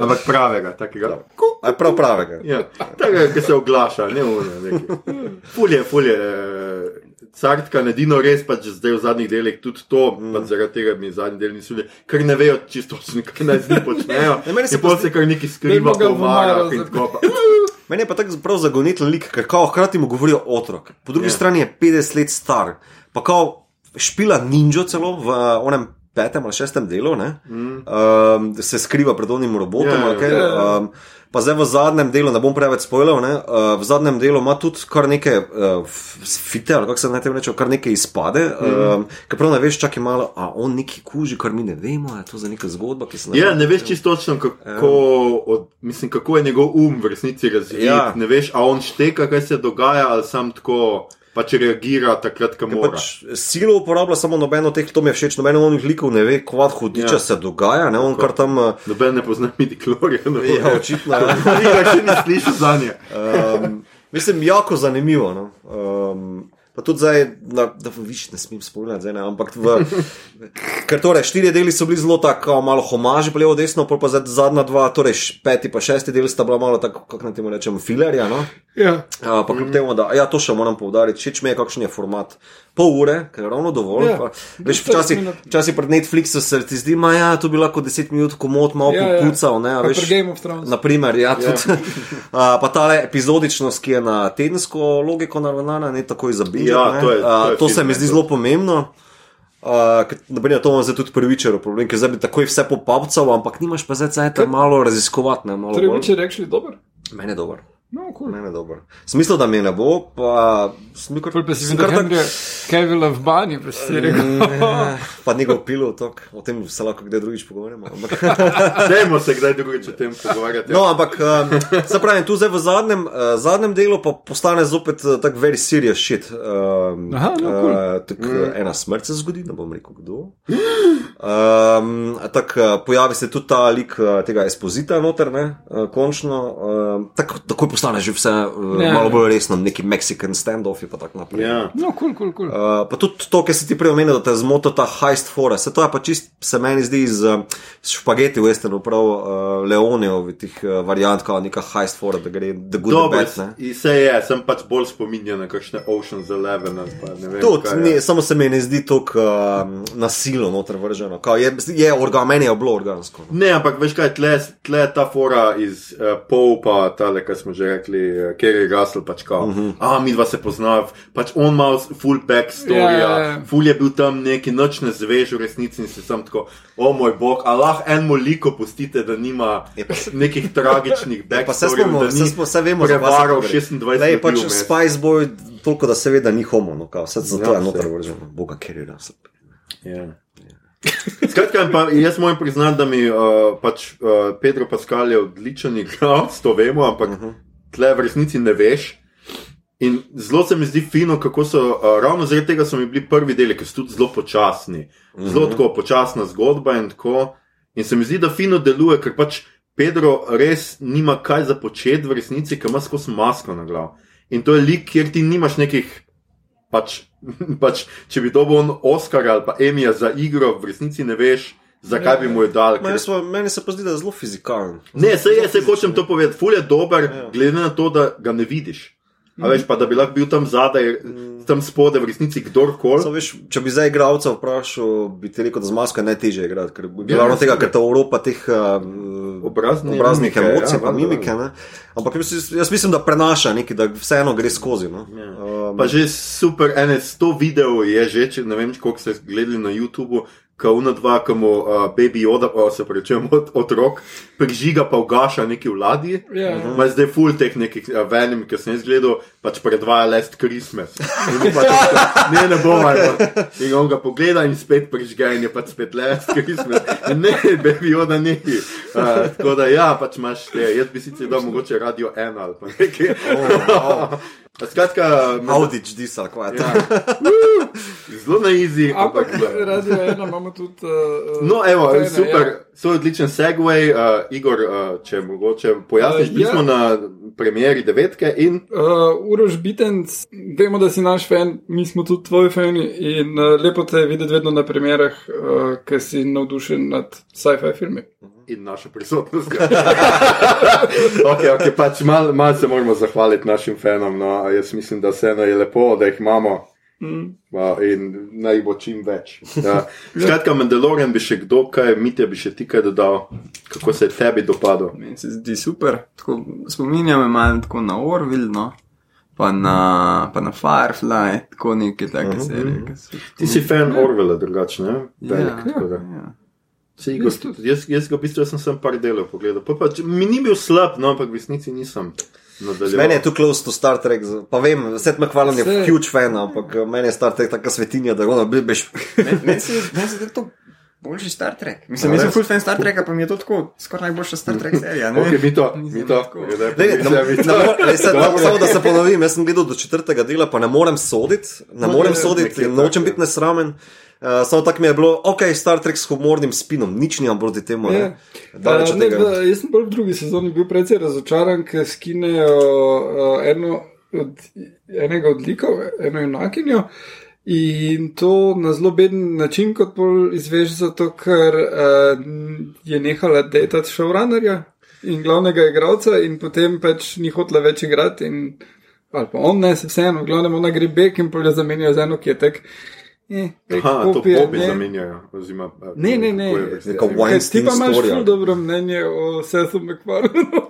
Ampak pravega, takega. Aj prav pravega. Ja, takega, ki se oglaša, ne ono. Fulje, fulje. eh, Cartka, edino res pač zdaj v zadnjih delih tudi to, mm. pač zaradi tega mi zadnji del niso bili, ker ne vejo čisto, kaj naj z njim počnejo. (laughs) Ne, se pol se kar neki skriva omarah v in tako. pa- (laughs) Meni je pa tako prav zagoniten lik, ker kao hkrati mu govorijo otrok. Po drugi Ja. strani je 50 let star, pa kao špila ninjo celo v uh, onem petem ali šestem delu, ne? Mm. um, se skriva pred onim robotom. Ali kaj, ja, ja. um, pa zdaj v zadnjem delu, ne bom preveč spoilal, ne, uh, v zadnjem delu ima tudi kar nekaj uh, fite, ali kako se naj temu reče, kar nekaj izpade. Um, ker prav ne veš, čakaj malo, a on neki kuži, kar mi ne vemo, je to za neka zgodba, ki se nam Ja, ne veš čisto točno, kako, od, mislim, kako je njegov um v resnici razvit. Ja. Ne veš, a on šteka, kaj se dogaja, ali sam tako pač reagira takrat, ko mora. Pač silo uporablja samo nobeno teh, to mi je všeč, nobeno od njih likov ne ve, kvad hudiča Ja. se dogaja, ne, on kar tam. uh, Noben ne pozna midi klorja. Ja, očitno. ja. (laughs) Še ni slišal za nje. Um, mislim, jako zanimivo. No. Um, pa tudi zdaj, na, da viš, ne smem spominjati, zdaj, ne, ampak v, ker torej štiri deli so bili zelo tako malo homaži, pa levo desno, pa zdaj zadnja dva, torej peti pa šesti del sta bila malo tako, kako naj temu rečem, filerja. No? Ja. Uh, pa kljub temu, da ja, to še moram povdariti, všeč mi je, kakšen je format. Pol ure, ker je ravno dovolj. Ja. Pa, veš, 40 včasih, včasih pred Netflixom se ti zdi, da ja, to bi lahko 10 minut komod malo Ja, ja. popucal. Ne, a Pa veš, pri Game of Thrones. Naprimer, ja, tudi. (laughs) uh, pa ta epizodičnost, ki je na tedensko logiko naravnana, ne tako izabija. Ja, to je- to je uh, to se film, mi ne, zdi zelo pomembno. Uh, ker, naprimer, to imam zdaj tudi prvičer problem, ker zdaj bi takoj vse popavcal, ampak nimaš pa zdaj cajt malo raziskovati. Ne, malo Torej, bolj. če rečeš, dober? Meni je dober. No, kul. Meni je dober. Smisel, da mi ne bo, pa sem kar, si sem videl kar tak- Henryja Kevila v banji, pa si rekel. Ne, pa njegov pilot, o tem se lahko kdaj drugič pogovarjamo. Ampak, (laughs) Dajmo se kdaj drugič o tem pogovarjati. no, ampak um, se pravi, tu zdaj v zadnjem, uh, zadnjem delu pa postane zopet uh, tako very serious shit. Um, Aha, no, cool. uh, tak, mm. Ena smrt se zgodi, ne bom rekel kdo. Um, tak, uh, pojavi se tudi ta lik uh, tega expozita noter, ne, uh, končno. Uh, tako, takoj postane že vse uh, Ja. malo bolj resno, neki Mexican standoff in tako naprej. Ja. No, kul, kul, kul. Pa tudi to, kar si ti prej omenil, da te zmota ta heist fora. Se to je pa čist, se meni zdi iz uh, špageti westernu, prav uh, Leoneov, tih uh, variant, kot neka heist fora, da gre the good Dobro, and bad. ne. se je, sem pač bolj spominjan na kakšne Ocean's Eleven ali pa ne vem. Tudi, kaj ne, samo se mi ne zdi tako uh, nasilno noter vrženo. Kao, je, je organ, meni je bilo organsko. no. Ne, ampak veš kaj, tle, tle ta fora iz uh, Pol, pa tale, kar smo že rekli, uh, Kerry Russell, pač kao, uh -huh. a mi dva se poznava, pač on ima full backstory, Ja, ja, ja, ja. full je bil tam neki noč ne zvež v resnici in si sam tako, o moj bog, a lahko en moliko pustite, da nima Je nekih tragičnih (laughs) Ja, Pa se smo, da se ni smo, se vemo, prevaral je gre. 26 Lej, ljudi pač. Spice Boy, toliko da se ve, da ni homo, no, kao, vse zato Ja, je noter vrženo. Boga, ker je. Ja. Skratka, pa jaz moram priznati, da mi uh, pač, uh, Pedro Pascal je odličen igralec, to vemo, ampak uh -huh. Tle v resnici ne veš. In zelo se mi zdi fino, kako so, uh, ravno zaradi tega so mi bili prvi deli, ki so tudi zelo počasni, zelo uh -huh. tako počasna zgodba in tako. In se mi zdi, da fino deluje, ker pač Pedro res nima kaj za početi v resnici, ker ima skozi masko na glavi. In to je lik, kjer ti nimaš nekih pač, (laughs) pač če bi dobil Oscar ali pa Emija za igro, v resnici ne veš, zakaj bi mu jo dal. Meni, ker- smo, meni se pa zdi, da je zelo fizikalen. Ne, se je, se hočem to povedati. Ful je dober, Ja. glede na to, da ga ne vidiš. A veš pa, da bi lahko bil tam zadaj, tam spodaj, v resnici kdorkoli. Če bi zdaj igralca vprašal, bi ti rekel, da z masko je najtežje igrati, ker Ja, glavno tega, ker ta Evropa teh uh, Obrazne obraznih mimike, emocij, ja, pa mimike. Ne? Ampak jaz, jaz mislim, da prenaša nekaj, da vseeno gre skozi. No? Um, Pa že super, ene sto videov je že, če ne vem, koliko ste gledali na YouTubu, kauna dva, ki mu uh, baby joda, pa se prečujem od otrok, prižiga pa ugaša neki vladi. Ja. Ma zdaj full teh nekih uh, venim, ki sem jaz gledal, pač predvaja Last Christmas. Pač, ne, ne bom, in on ga pogleda in spet prižge in je pač spet Last Christmas. Ne, baby joda neki. Uh, tako da ja, pač imaš te, jaz bi sicer dal mogoče radio ena ali pa nekaj. oh, Skratka, Audič, disal, kvat. Ja. (laughs) Zelo na easy, Ampak radio ena imamo tudi. Uh, No, evo, fajne, super, ja. so odličen segway. Uh, Igor, uh, če mogoče pojasniš, Uh, bili ja. smo na premjeri devetke in Uh, Uroš Bitenc, vemo, da si naš fan, mi smo tudi tvoji fani in uh, lepo te je videti vedno na premjerah, uh, ker si navdušen nad sci-fi filmi. in naša prisotnost. (laughs) okay, okay, pač Malo mal se moramo zahvaliti našim fanom. No. Jaz mislim, da vseeno je lepo, da jih imamo. Mm. Uh, in naj bo čim več. Ja. (laughs) Skratka, Mandalorian bi še kdo, kaj, Mitja bi še ti kaj dodal, kako se je tebi dopadlo. Meni se zdi super. Tako, spominja me malo tako na Orville, no? pa, na, pa na Firefly, tako neke take Mhm. serije. ki so- Ti si fan Orwella, drugače, ne? Velik, Ja, tako da. ja. Sej, jaz, jaz, jaz ga v bistvu sem sem par delov pogledal. Pa, pa, če- mi ni bil slab, no, ampak v resnici nisem. Meni je tu close to Star Trek, pa vem, Seth MacFarlane je huge fan, ampak eh, meni je Star Trek taka svetinja, da ono, bi- biš. Meni meni (laughs) se meni se zdi to boljši Star Trek. Mislim, A, jaz sem res? full fan Star Treka, pa mi je to tako skoraj najboljša Star Trek serija. ne Ok, vem. mi to, mi to. Je, Ne, ne, ne, ne, ne, se- Dobro. Samo da se ponovim, jaz sem gledal do četrtega dela, pa ne morem soditi, ne No, morem je, soditi, nočem biti nesramen. Uh, samo tako mi je bilo, ok, Star Trek s humornim spinom, nič nimam proti temu. Ja. Ne. Daleč Uh, ne, tega. v, jaz sem bolj v drugi sezoni bil precej razočaran, ker skinejo uh, eno od, enega od likov, eno junakinjo. In to na zelo beden način, kot bolj izveš, zato ker uh, je nehala detati showrunnerja in glavnega igralca, in potem pač ni hotela več igrati. In, ali pa on ne, se vseeno, glavnem ona gre bek in polje zamenjajo za eno, ki je tek. Eh, Aha, to popije, ne. zamenjajo. Oziroma, eh, Ne, ne, ne. Neka Ker Ti pa imaš zelo dobro mnenje o Sethu McFarlaneu.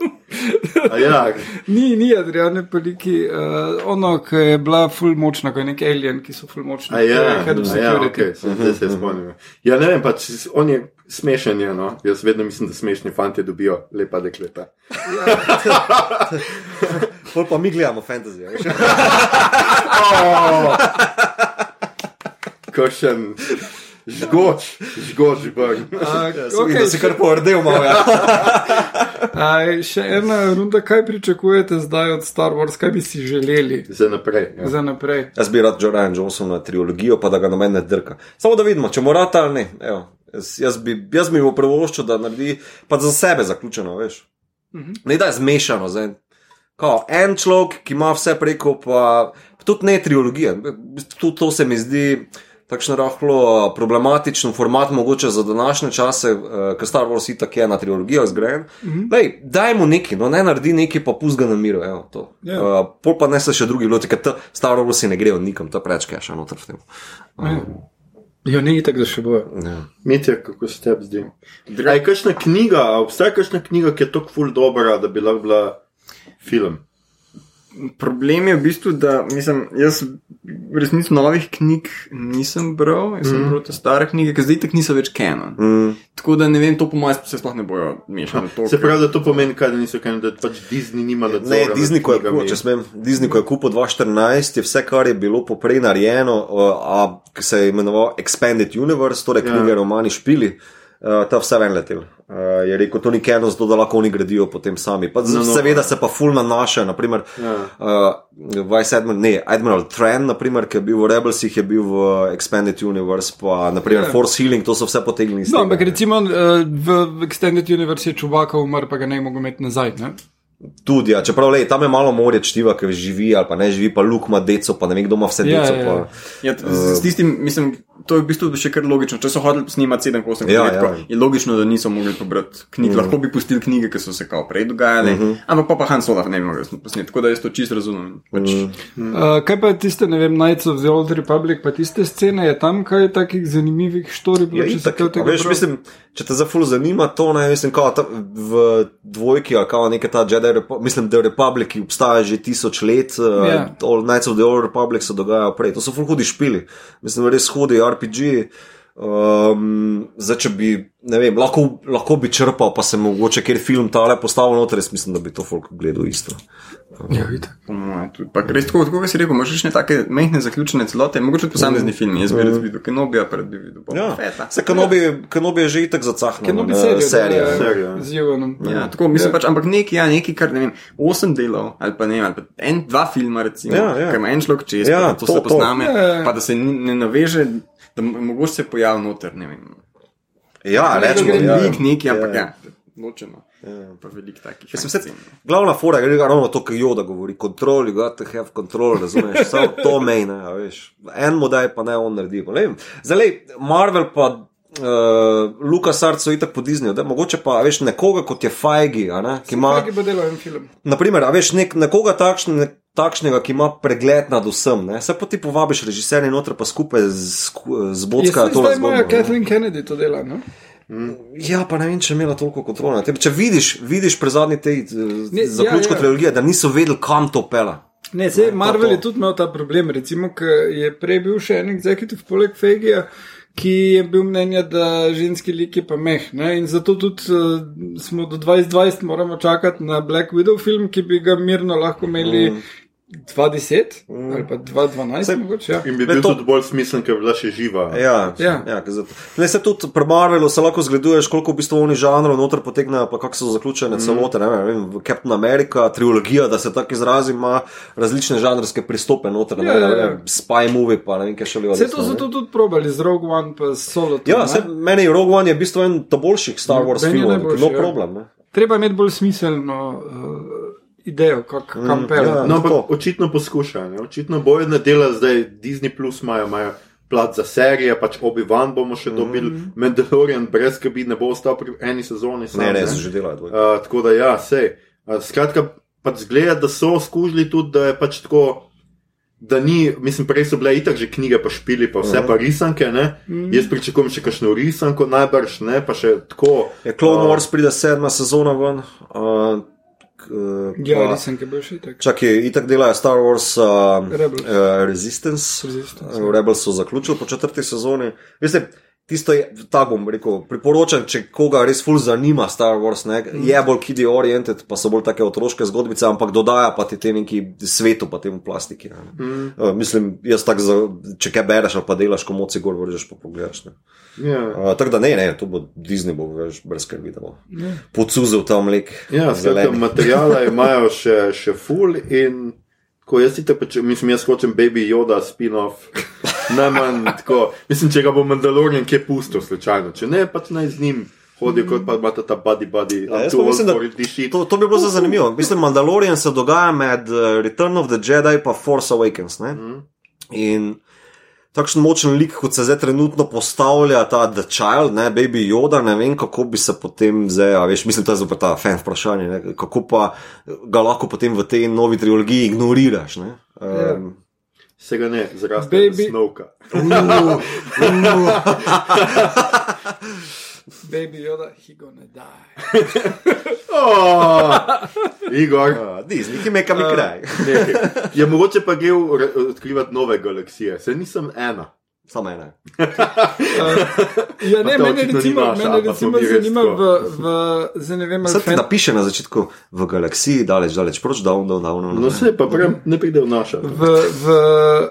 A Ja, (laughs) ni, ni Adriane Paliki, uh, ono, ki je bila full močna, ko je nek alien, ki so full močni. a ja, Head of a ja, security. okay, sem, zdaj se spomnim. Ja, ne vem, pač on je smešen, je, no. Jaz vedno mislim, da smešni fanti dobijo lepa dekleta. (laughs) Pol pa mi gledamo fantasy. (laughs) Oh! Kakšen žgoč, žgoč, (laughs) videl, okay, da si kar povrdel malo. Ja. (laughs) a, še ena runda, kaj pričakujete zdaj od Star Wars, kaj bi si želeli Za naprej. Ja. za naprej? Jaz bi rad Joe Ryan Johnsona trilogijo, pa da ga noben ne drka. Samo da vidimo, če mora ta ali ne. Evo, jaz, jaz, bi, jaz bi mu prvoščil, da naredi pa za sebe zaključeno, veš. Mhm. Ne da je zmešano, zdaj. kao, en človek, ki ima vse preko, pa tudi ne trilogija. Tudi to se mi zdi takšno rahlo problematičen format, mogoče za današnje čase, uh, ker Star Wars itak je na trilogijo zgrajen. Mm -hmm. Lej, daj mu neki, no ne naredi neki, pa pust ga na miru, evo to. Ja. Yeah. Uh, pol pa ne se še drugi loti, ker ta Star Wars ne grejo nikom, to preveč keša noter v tem. Um, Ja, ni tako, da še bo. ja. Mitja, kako se tebi zdi? A je kakšna knjiga, a obstaja kakšna knjiga, ki je tako ful dobra, da bi lahko bila film? Problem je v bistvu, da mislim, jaz v resnici novih knjig nisem bral, jaz sem mm. bral te stare knjige, ki zdaj tako niso več canon. Mm. Tako da ne vem, to po mojem se sploh ne bojo mešali. Se pravi, da to pomeni, kaj, da niso kaj, da pač Disney nima nadzora. Ne, Disney, ko je, kupil, če smem, Disney, ko je kupil 2014, je vse, kar je bilo poprej narejeno, uh, a ki se je imenoval Expanded Universe, torej Ja. knjige, romani, špili. Uh, ta vse ven letel. Uh, je rekel, to ni keno, zato da lahko oni gradijo potem sami. Pa, No, no, no. no, seveda se pa ful nanaša, naprimer, Ja. uh, Vice Admiral, ne, Admiral Tran, naprimer, ki je bil v Rebelsih, je bil v Expanded Universe, pa naprimer Ja. Force Healing, to so vse potegnili iz No, tega, ampak ne. recimo uh, v Extended Universe je čubaka umrl, pa ga ne mogo imeti nazaj. Ne? Tudi, ja, čeprav lej, tam je malo morje čtiva, ki živi ali pa ne živi, pa Luke ima deco, pa ne vem, kdo ima vse Ja, deco. ja, pa- ja. Ja, z, z tistim, mislim, to je v bistvu še kar logično. Če so hodili snemati 7-8 Ja, let, ja. je logično, da niso mogli pobrati knjig. Mm. Lahko bi pustili knjige, ki so se kao prej dogajale, mm -hmm. ampak pa, pa Han Solo ne bi mogel posneti. Tako da jaz to čisto razumem. Pač, mm. Uh, kaj pa tiste, ne vem, Knights of the Old Republic, pa tiste scene, je tam kaj takih zanimivih štorij bilo, Ja, če se itak, kaj a tega veš, bral? mislim, če te za ful zanima to, ne, mislim, kao, ta, v dvojki ali kao neka ta Jedi, Mislim, The Republic, ki obstaja že tisoč let, uh, Ja. All Knights of the Old Republic se dogajajo prej, to so ful hudi špili, mislim, res hudi RPG. Um, zdaj, če bi, ne vem, lahko, lahko bi črpal, pa se mogoče kjer film tale postavil noter, jaz mislim, da bi to folk gledal isto. Ja, itak. Mojem, tudi. Pa res tako, kot si rekel, imaš še take mehne zaključene celote, mogoče tudi posamezni filmi. Jaz bi rad videl Kenobija, pred bi videl Boba Ja, Fetta. se Kenobi, Kenobi je že itak zacahnil. Kenobi serijo, serija. serija. ja, z Jugonom. Ja, tako mislim pač, ampak neki, ja, neki, kar ne vem, osem delov ali pa ne vem, ali pa en, dva filma, recimo, Ja, ja. ki ima en človek čez, Ja, ja, to, to se to. posname, Ja, ja. pa da se ne naveže, da mo- mogoče se pojavi noter, ne vem. Ja, rečemo, da Ne ja. velik neki, ampak Ja. ja, ločeno. Pa velik takih. Mislim, se, scen. glavna fora je ravno to, kar Joda govori: control, you got to have control, razumeš? (laughs) Samo to mejne, a veš. En modaj pa ne on naredi. ne vem. Zdaj, Marvel pa. Uh, Lukas Arts so itak po Disneyju, da mogoče pa, veš, nekoga kot je a ne, ki ima, Kaj bo delal en film? naprimer, veš, nek, nekoga takšne, takšnega, ki ima pregled nad vsem, ne, se pa ti povabiš režiserje noter pa skupaj z, z Bocka Jaz to imajo razgovor. Kathleen Kennedy to dela, no? Ja, pa ne vem, če je imela toliko kontrole. tem. Če vidiš, vidiš pri zadnji tej Ne, zaključku ja, ja. trilogije, da niso vedeli, kam to pela. Ne, zdaj to, Marvel to. je tudi imel ta problem, recimo, ker je prej bil še en executive poleg Fegija, ki je bil mnenja, da ženski lik je pa meh. Ne? In zato tudi uh, smo do 2020 moramo čakati na Black Widow film, ki bi ga mirno lahko imeli mm. 2010 mm. ali pa 2012, Saj- mogoče. Ja. In bi Ne, bil to- tudi bolj smislen, ker bi bila še živa. Ja, Ja. ja. ja ne, se tudi pri Marvelu se lahko zgleduješ, koliko v bistvu oni žanrov noter potegnejo, pa kako so zaključene mm. celote. Ne, vem, v Captain America, trilogija, da se tako izrazim, ima različne žanrske pristope noter. Ne, Ja, ja, ja, ja, ja. ja. Spy movie, pa ne vem, kaj še le Vse to so to tudi probali z Rogue One, pa Solo. to, Ja, ne. se, meni je Rogue One je v bistvu en ta boljših Star Wars je filmov, najboljši, no ja. problem. Ne. Treba imeti bolj smiselno uh, idejo, kak, kam mm, pelje. ja. No, ampak očitno poskušajo. Ne? Očitno bojo ne dela zdaj Disney Plus, imajo, imajo plat za serije, pač Obi-Wan bomo še dobili, mm -hmm. Mandalorian brez skrbi ne bo ostal pri eni sezoni. Sam, Ne, ne, so že delali. dvojko. Uh, tako da ja, sej. Uh, skratka, pač zgleda, da so skužili tudi, da je pač tako. Da ni, mislim, prej so bile itak že knjige, pa špili, pa vse Mhm. pa risanke. Mm. Jaz pričakujem še kakšno risanko, najbrž ne, pa še tako. Je Clone uh, Wars pride sedma sezona ven. Uh, k, Ja, pa- nisem, ki bo še tako. Čakaj, itak delajo Star Wars uh, Rebels. uh, Resistance. Resistance, Uh, Rebels so zaključili po četrti sezoni. Veste, tisto je, tako bom rekel, priporočam, če koga res ful zanima Star Wars, ne, Mhm. je bolj kidi oriented, pa so bolj take otroške zgodbice, ampak dodaja pa ti te neki svetu, pa temu plastiki. Ne. Mhm. Uh, mislim, jaz tako, za, če kaj bereš ali pa delaš, ko moci gor vržeš, pa pogledaš. Ne. Ja. Uh, tako da ne, ne, to bo Disney, bo veš, brez skrbi, da bo pocuzel ta mlek. Ja, skratka, zeleni. materijala (laughs) imajo še, še full in ko jaz ti pač, mislim, jaz hočem Baby Yoda spin-off. Najmanj tako. Mislim, če ga bo Mandalorian kje pustil, slučajno. Če ne, pač naj z njim hodijo kot pa imata ta buddy buddy. Ja, pa mislim, da. To, to bi bilo zelo zanimivo. Mislim, Mandalorian se dogaja med uh, Return of the Jedi in Force Awakens. Ne? Mhm. In takšen močen lik, kot se zdaj trenutno postavlja ta The Child, ne, Baby Yoda, ne vem, kako bi se potem zdaj, a veš, mislim, to je zopet ta fan vprašanje, ne, kako pa ga lahko potem v tej novi trilogiji ignoriraš. Ne? Um, Se ga ne, zraste Baby- snovka. (laughs) Baby Yoda, he gonna die. (laughs) Oh, Igor. uh, Disney, ki me kam kraj. nekaj. Je mogoče pa gel odkrivati nove galaksije, se nisem ena. Samo ena. (laughs) Ja, ne, mene recimo, naša, mene recimo zanima v, v, zdaj ne vem, fan- napiše na začetku v galaksiji, daleč, daleč, proč down, down, down. down No, se pa prej ne pride v naša. v, v,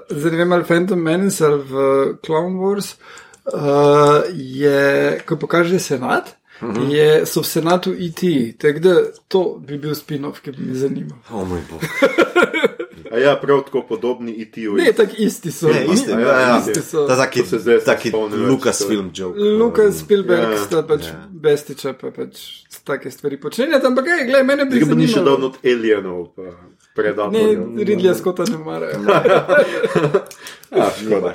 zdaj ne vem, ali Phantom Menace ali v Clown Wars, uh, je, ko pokaže senat, uh -huh. je, so v senatu IT, tako da to bi bil spin-off, ki bi me zanimal. O moj bog. (laughs) A ja, prav tako podobni IT-ju. Ne, tako isti so. Ne, isti, ja, ja, ja. isti so. Je taki, se zdaj taki več, Lucasfilm joke. Lukas Spielberg Ja, sta pač ja. bestiča, pa pač take stvari počenjata, ampak hej, gledaj, mene bi Tega pa ni še zanimalo. dal od alienov, pa Ne, predatorjev. Ridlja Skota ne marajo. (laughs) Ja, škoda.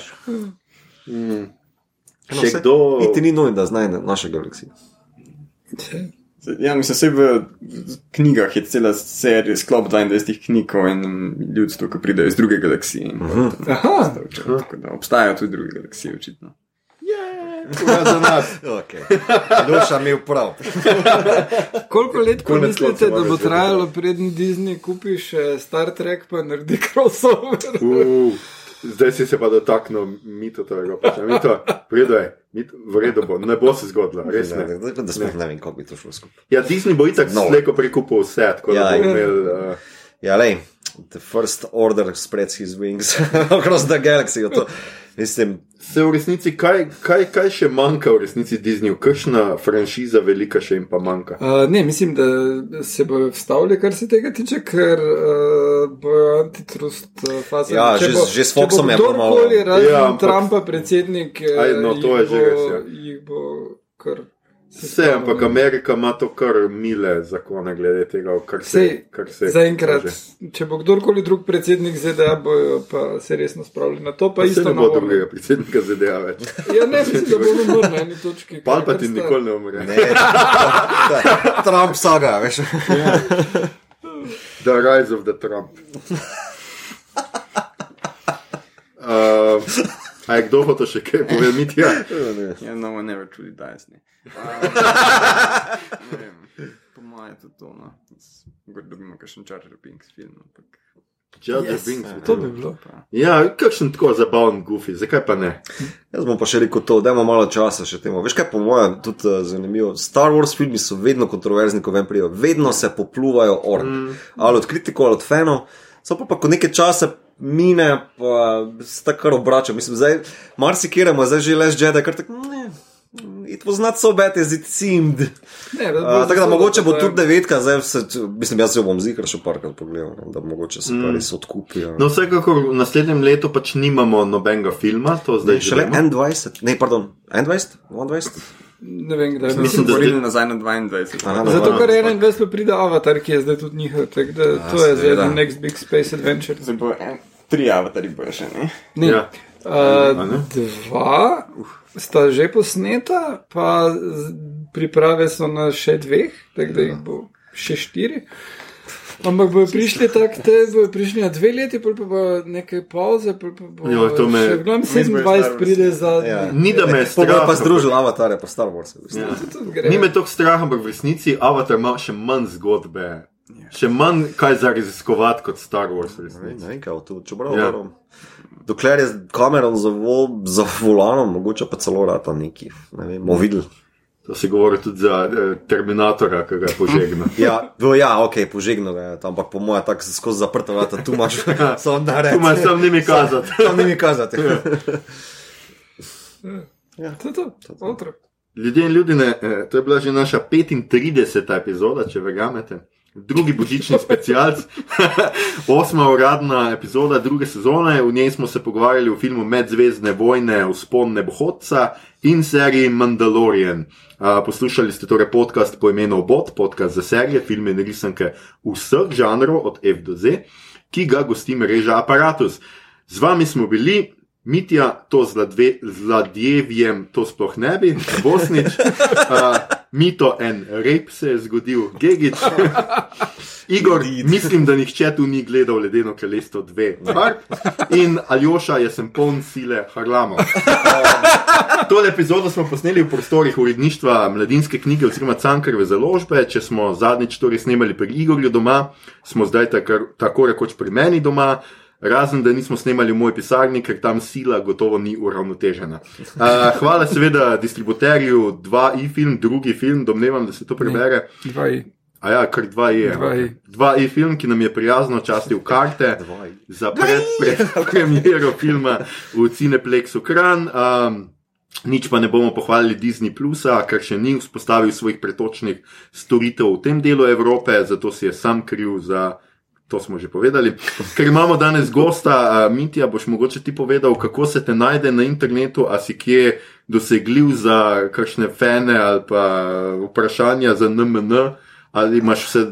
Še kdo? Ti ni nujno, da znaj naše galaksije. Ja, mislim, vse v knjigah je cela serija, sklop 22 knjig o enem ljudstvu, ki pridejo iz druge galaksije. in Mhm. potem Aha. stavčajo, Tako da obstajajo tudi druge galaksije, očitno. Ja, za nas. (laughs) Okay. Duša mi je prav. (laughs) Koliko let pa Konec mislite, da bo trajalo, preden Disney kupi še Star Trek pa naredi (laughs) crossover? Uh, zdaj si se pa dotaknil mito tega vprašanja. Mito, predaj, mito, v redu bo, ne bo se zgodilo, res ne. Ne, da sploh ne vem, kako bi to šlo skupaj. Ja, Disney bo itak No. slejko prekupil vse, tako da Ja, bo ja. imel. Uh, Ja, lej, the first order spreads his wings (laughs) across the galaxy. To, mislim, se v resnici, kaj, kaj, kaj še manjka v resnici Disneyju, kakšna franšiza velika še jim pa manjka? Uh, ne, mislim, da se bojo vstavili, kar se tega tiče, ker uh, bojo antitrust uh, faze. Ja, Če že- že s Foxom je bilo malo- razen Ja, ampak- Trumpa, predsednik, eh, Aj, no, to je že bo- res, ja. Jih bo kar. Vse, ampak Amerika ima to kar mile zakone glede tega, kar se, Sej, kar se Zaenkrat, kaže. če bo kdorkoli drug predsednik ZDA, bojo pa se resno spravili na to, pa, Pa se isto ne na bo drugega predsednika ZDA več. Ja, ne, mislim, da bo umrl na eni točki. (laughs) Palpatine kar sta- nikoli ne umre. ne, Trump saga, veš. The Rise of the Trump. Uh, (laughs) a je kdo hoče še kaj povedati? (laughs) Ja. Ja, no one never truly dies. Ne. (laughs) ne vem, po mojem je to to. No. Mogoče dobimo kakšen Charger Pinks film. Ampak, Jar Yes, Binks bi To to- bi bilo. pa. Ja, kakšen tako zabaven gufi, zakaj pa ne? Jaz bom pa še rekel to, da imamo malo časa še temu. Veš kaj, po mojem, tudi uh, zanimivo. Star Wars filmi so vedno kontroverzni, ko vem prijo. Vedno se popluvajo or. Mm. Ali od kritikov, ali od fanov. Samo pa, ko nekaj časa mine, pa se tako obrača. Mislim, zdaj marsikiramo, zdaj že leš Jedi, kar tako. Ne. It was not so bad as it seemed. Ne, Uh, tako da mogoče bo tudi devetka, zdaj se, mislim, jaz se jo bom zikar še parkrat pogledal, no, da mogoče se pa res odkupijo. No, vsekakor v naslednjem letu pač nimamo nobenega filma, to zdaj že Šele vemo. 21, ne, pardon, 21, 22. Ne vem, kdaj bo. Mislim, Mislim, da da zdaj- bomo nazaj na 22. Aha, no, Zato, ker 21 pa pride Avatar, ki je zdaj tudi njihov, tako da to je zdaj next big space adventure. Zdaj bo en, tri avatari bojo še, ne? Ne. Ja. Uh, A ne? dva sta že posneta, pa priprave so na še dveh, tako da jih bo še štiri. Ampak bojo prišli tako, te bojo prišli na dve leti, pa bo nekaj pauze, pol pa bo Jo, to me- še je 27 Star Wars. pride za. Ja. Ni da me je Pa strah. pa združil avatarje, pa Star Wars. Ja. Gre. Ni me toliko strah, ampak v resnici Avatar ima še manj zgodbe, še manj kaj za raziskovati kot Star Wars. Ne vem, kaj bo to, čeprav. Ja. Ja. Dokler je Cameron za, vo, za volanom, mogoče pa celo rata neki. Ne vem, bomo videli. To se govori tudi za eh, Terminatorja, ki (laughs) ga je požegnal. Ja, do, ja ok, požegnil ga je, ampak po mojem tako skozi zaprta vrata, tu imaš (laughs) samo da Tu imaš reči. sam nimi kazati. (laughs) Tam ni mi kazati. To je to, otrok. Ljudje in ljudje, to je bila že naša 35. epizoda, če verjamete. Drugi božični specialc, (laughs) osma uradna epizoda druge sezone, v njej smo se pogovarjali o filmu Medzvezdne vojne, Vzpon nebohodca in seriji Mandalorian. Uh, poslušali ste torej podcast po imenu Obot, podcast za serije, filme in risanke vseh žanrov, od F do Z, ki ga gosti mreža Apparatus. Z vami smo bili, Mitja, to z ladjevjem, to sploh ne bi, Bosnič, uh, Mito en rep se je zgodil, Gigič. (laughs) Igor, mislim, da nihče tu ni gledal ledeno kraljestvo 2. Harp. In Aljoša je sem poln sile Harlama. (laughs) Tole epizodo smo posneli v prostorih uredništva mladinske knjige oziroma Cankareve založbe. Če smo zadnjič torej snemali pri Igorju doma, smo zdaj takar, tako rekoč pri meni doma. Razen, da nismo snemali v moji pisarni, ker tam sila gotovo ni uravnotežena. Uh, hvala seveda distributerju, dva i-film, drugi film, domnevam, da se to prebere. Dvaj. A ja, kar dva je. Dva i. Dva i-film, ki nam je prijazno častil karte za pred, pred (laughs) premiero filma v Cineplexu Kran. Um, Nič pa ne bomo pohvalili Disney Plusa, ker še ni vzpostavil svojih pretočnih storitev v tem delu Evrope, zato si je sam kriv za. To smo že povedali. Ker imamo danes gosta, Mitja, boš mogoče ti povedal, kako se te najde na internetu, a si kje dosegljiv za kakšne fene ali pa vprašanja za NMN, ali imaš vse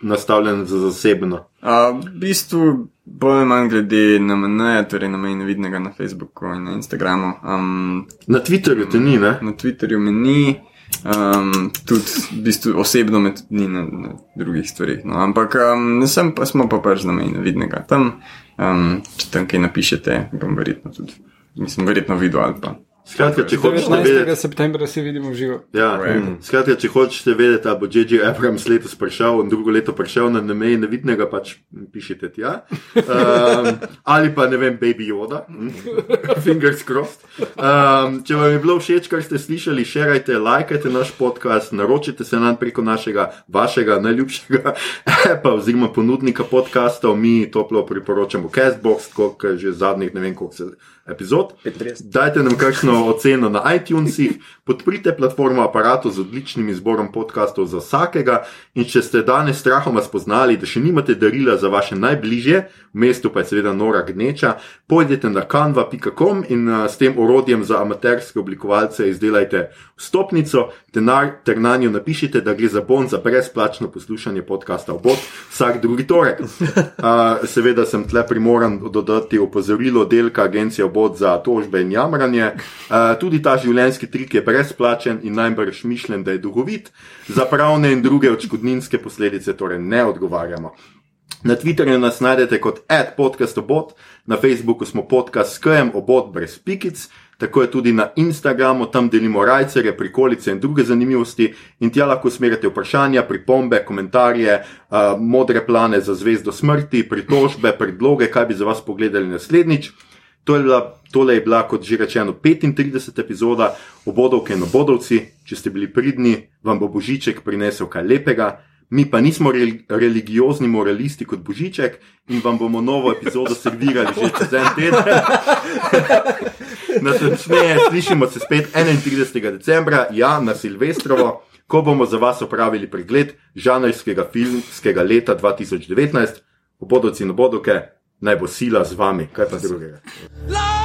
nastavljeno za zasebno. A, v bistvu bolj ali manj glede na mene, torej na meni nevidnega na Facebooku in na Instagramu. Um, Na Twitterju te ni, ne? na Twitterju me ni, um, tudi v bistvu osebno me tudi ni na, na drugih stvarih. No. Ampak um, sem pa, smo pa pač na meni nevidnega. Tam, um, če tam kaj napišete, bom verjetno tudi, mislim, verjetno videl ali pa. Skratka, če hočete 19. vedeti. septembra se vidimo v živo. Ja, Right. mm. skratka, če hočete vedeti, ali bo J.J. Abrams letos prišel in drugo leto prišel na nemeji nevidnega, pač pišite tja. Um, ali pa ne vem, Baby Yoda, Mm. (laughs) fingers crossed. Um, če vam je bilo všeč, kar ste slišali, šerajte, lajkajte naš podcast, naročite se nam preko našega, vašega najljubšega (laughs) appa oziroma ponudnika podcastov. Mi toplo priporočamo Castbox, kot že zadnjih ne vem koliko se epizod. 35. Dajte nam kakšno oceno na iTunesih, podprite platformo aparatu z odličnim izborom podkastov za vsakega. In če ste danes strahoma spoznali, da še nimate darila za vaše najbližje, v mestu pa je seveda nora gneča, pojdite na canva.com in uh, s tem orodjem za amaterske oblikovalce izdelajte vstopnico, denar ter na njo napišite, da gre za bon za brezplačno poslušanje podcasta Obot vsak drugi torek. Uh, (laughs) seveda sem tle primoran dodati opozorilo delka agencije Obot za tožbe in jamranje. Uh, tudi ta življenjski trik je brezplačen in najbrž mišljen, da je duhovit. Za pravne in druge odškodninske posledice torej ne odgovarjamo. Na Twitterju nas najdete kot adpodcastobot, na Facebooku smo podcast s KM obot brez pikic, tako je tudi na Instagramu, tam delimo rajcere, prikolice in druge zanimivosti in tja lahko usmerjate vprašanja, pripombe, komentarje, uh, modre plane za zvezdo smrti, pritožbe, predloge, kaj bi za vas pogledali naslednjič. To je bila, tole je bila, kot že rečeno, 35. epizoda obodovke in obodovci. Če ste bili pridni, vam bo Božiček prinesel kaj lepega. Mi pa nismo re, religiozni moralisti kot Božiček in vam bomo novo epizodo servirali že čez en teden. (laughs) Natančneje, slišimo se spet 31. decembra, ja, na Silvestrovo, ko bomo za vas opravili pregled žanrskega filmskega leta 2019. Obodovci in obodovke, naj bo sila z vami, kaj pa drugega. La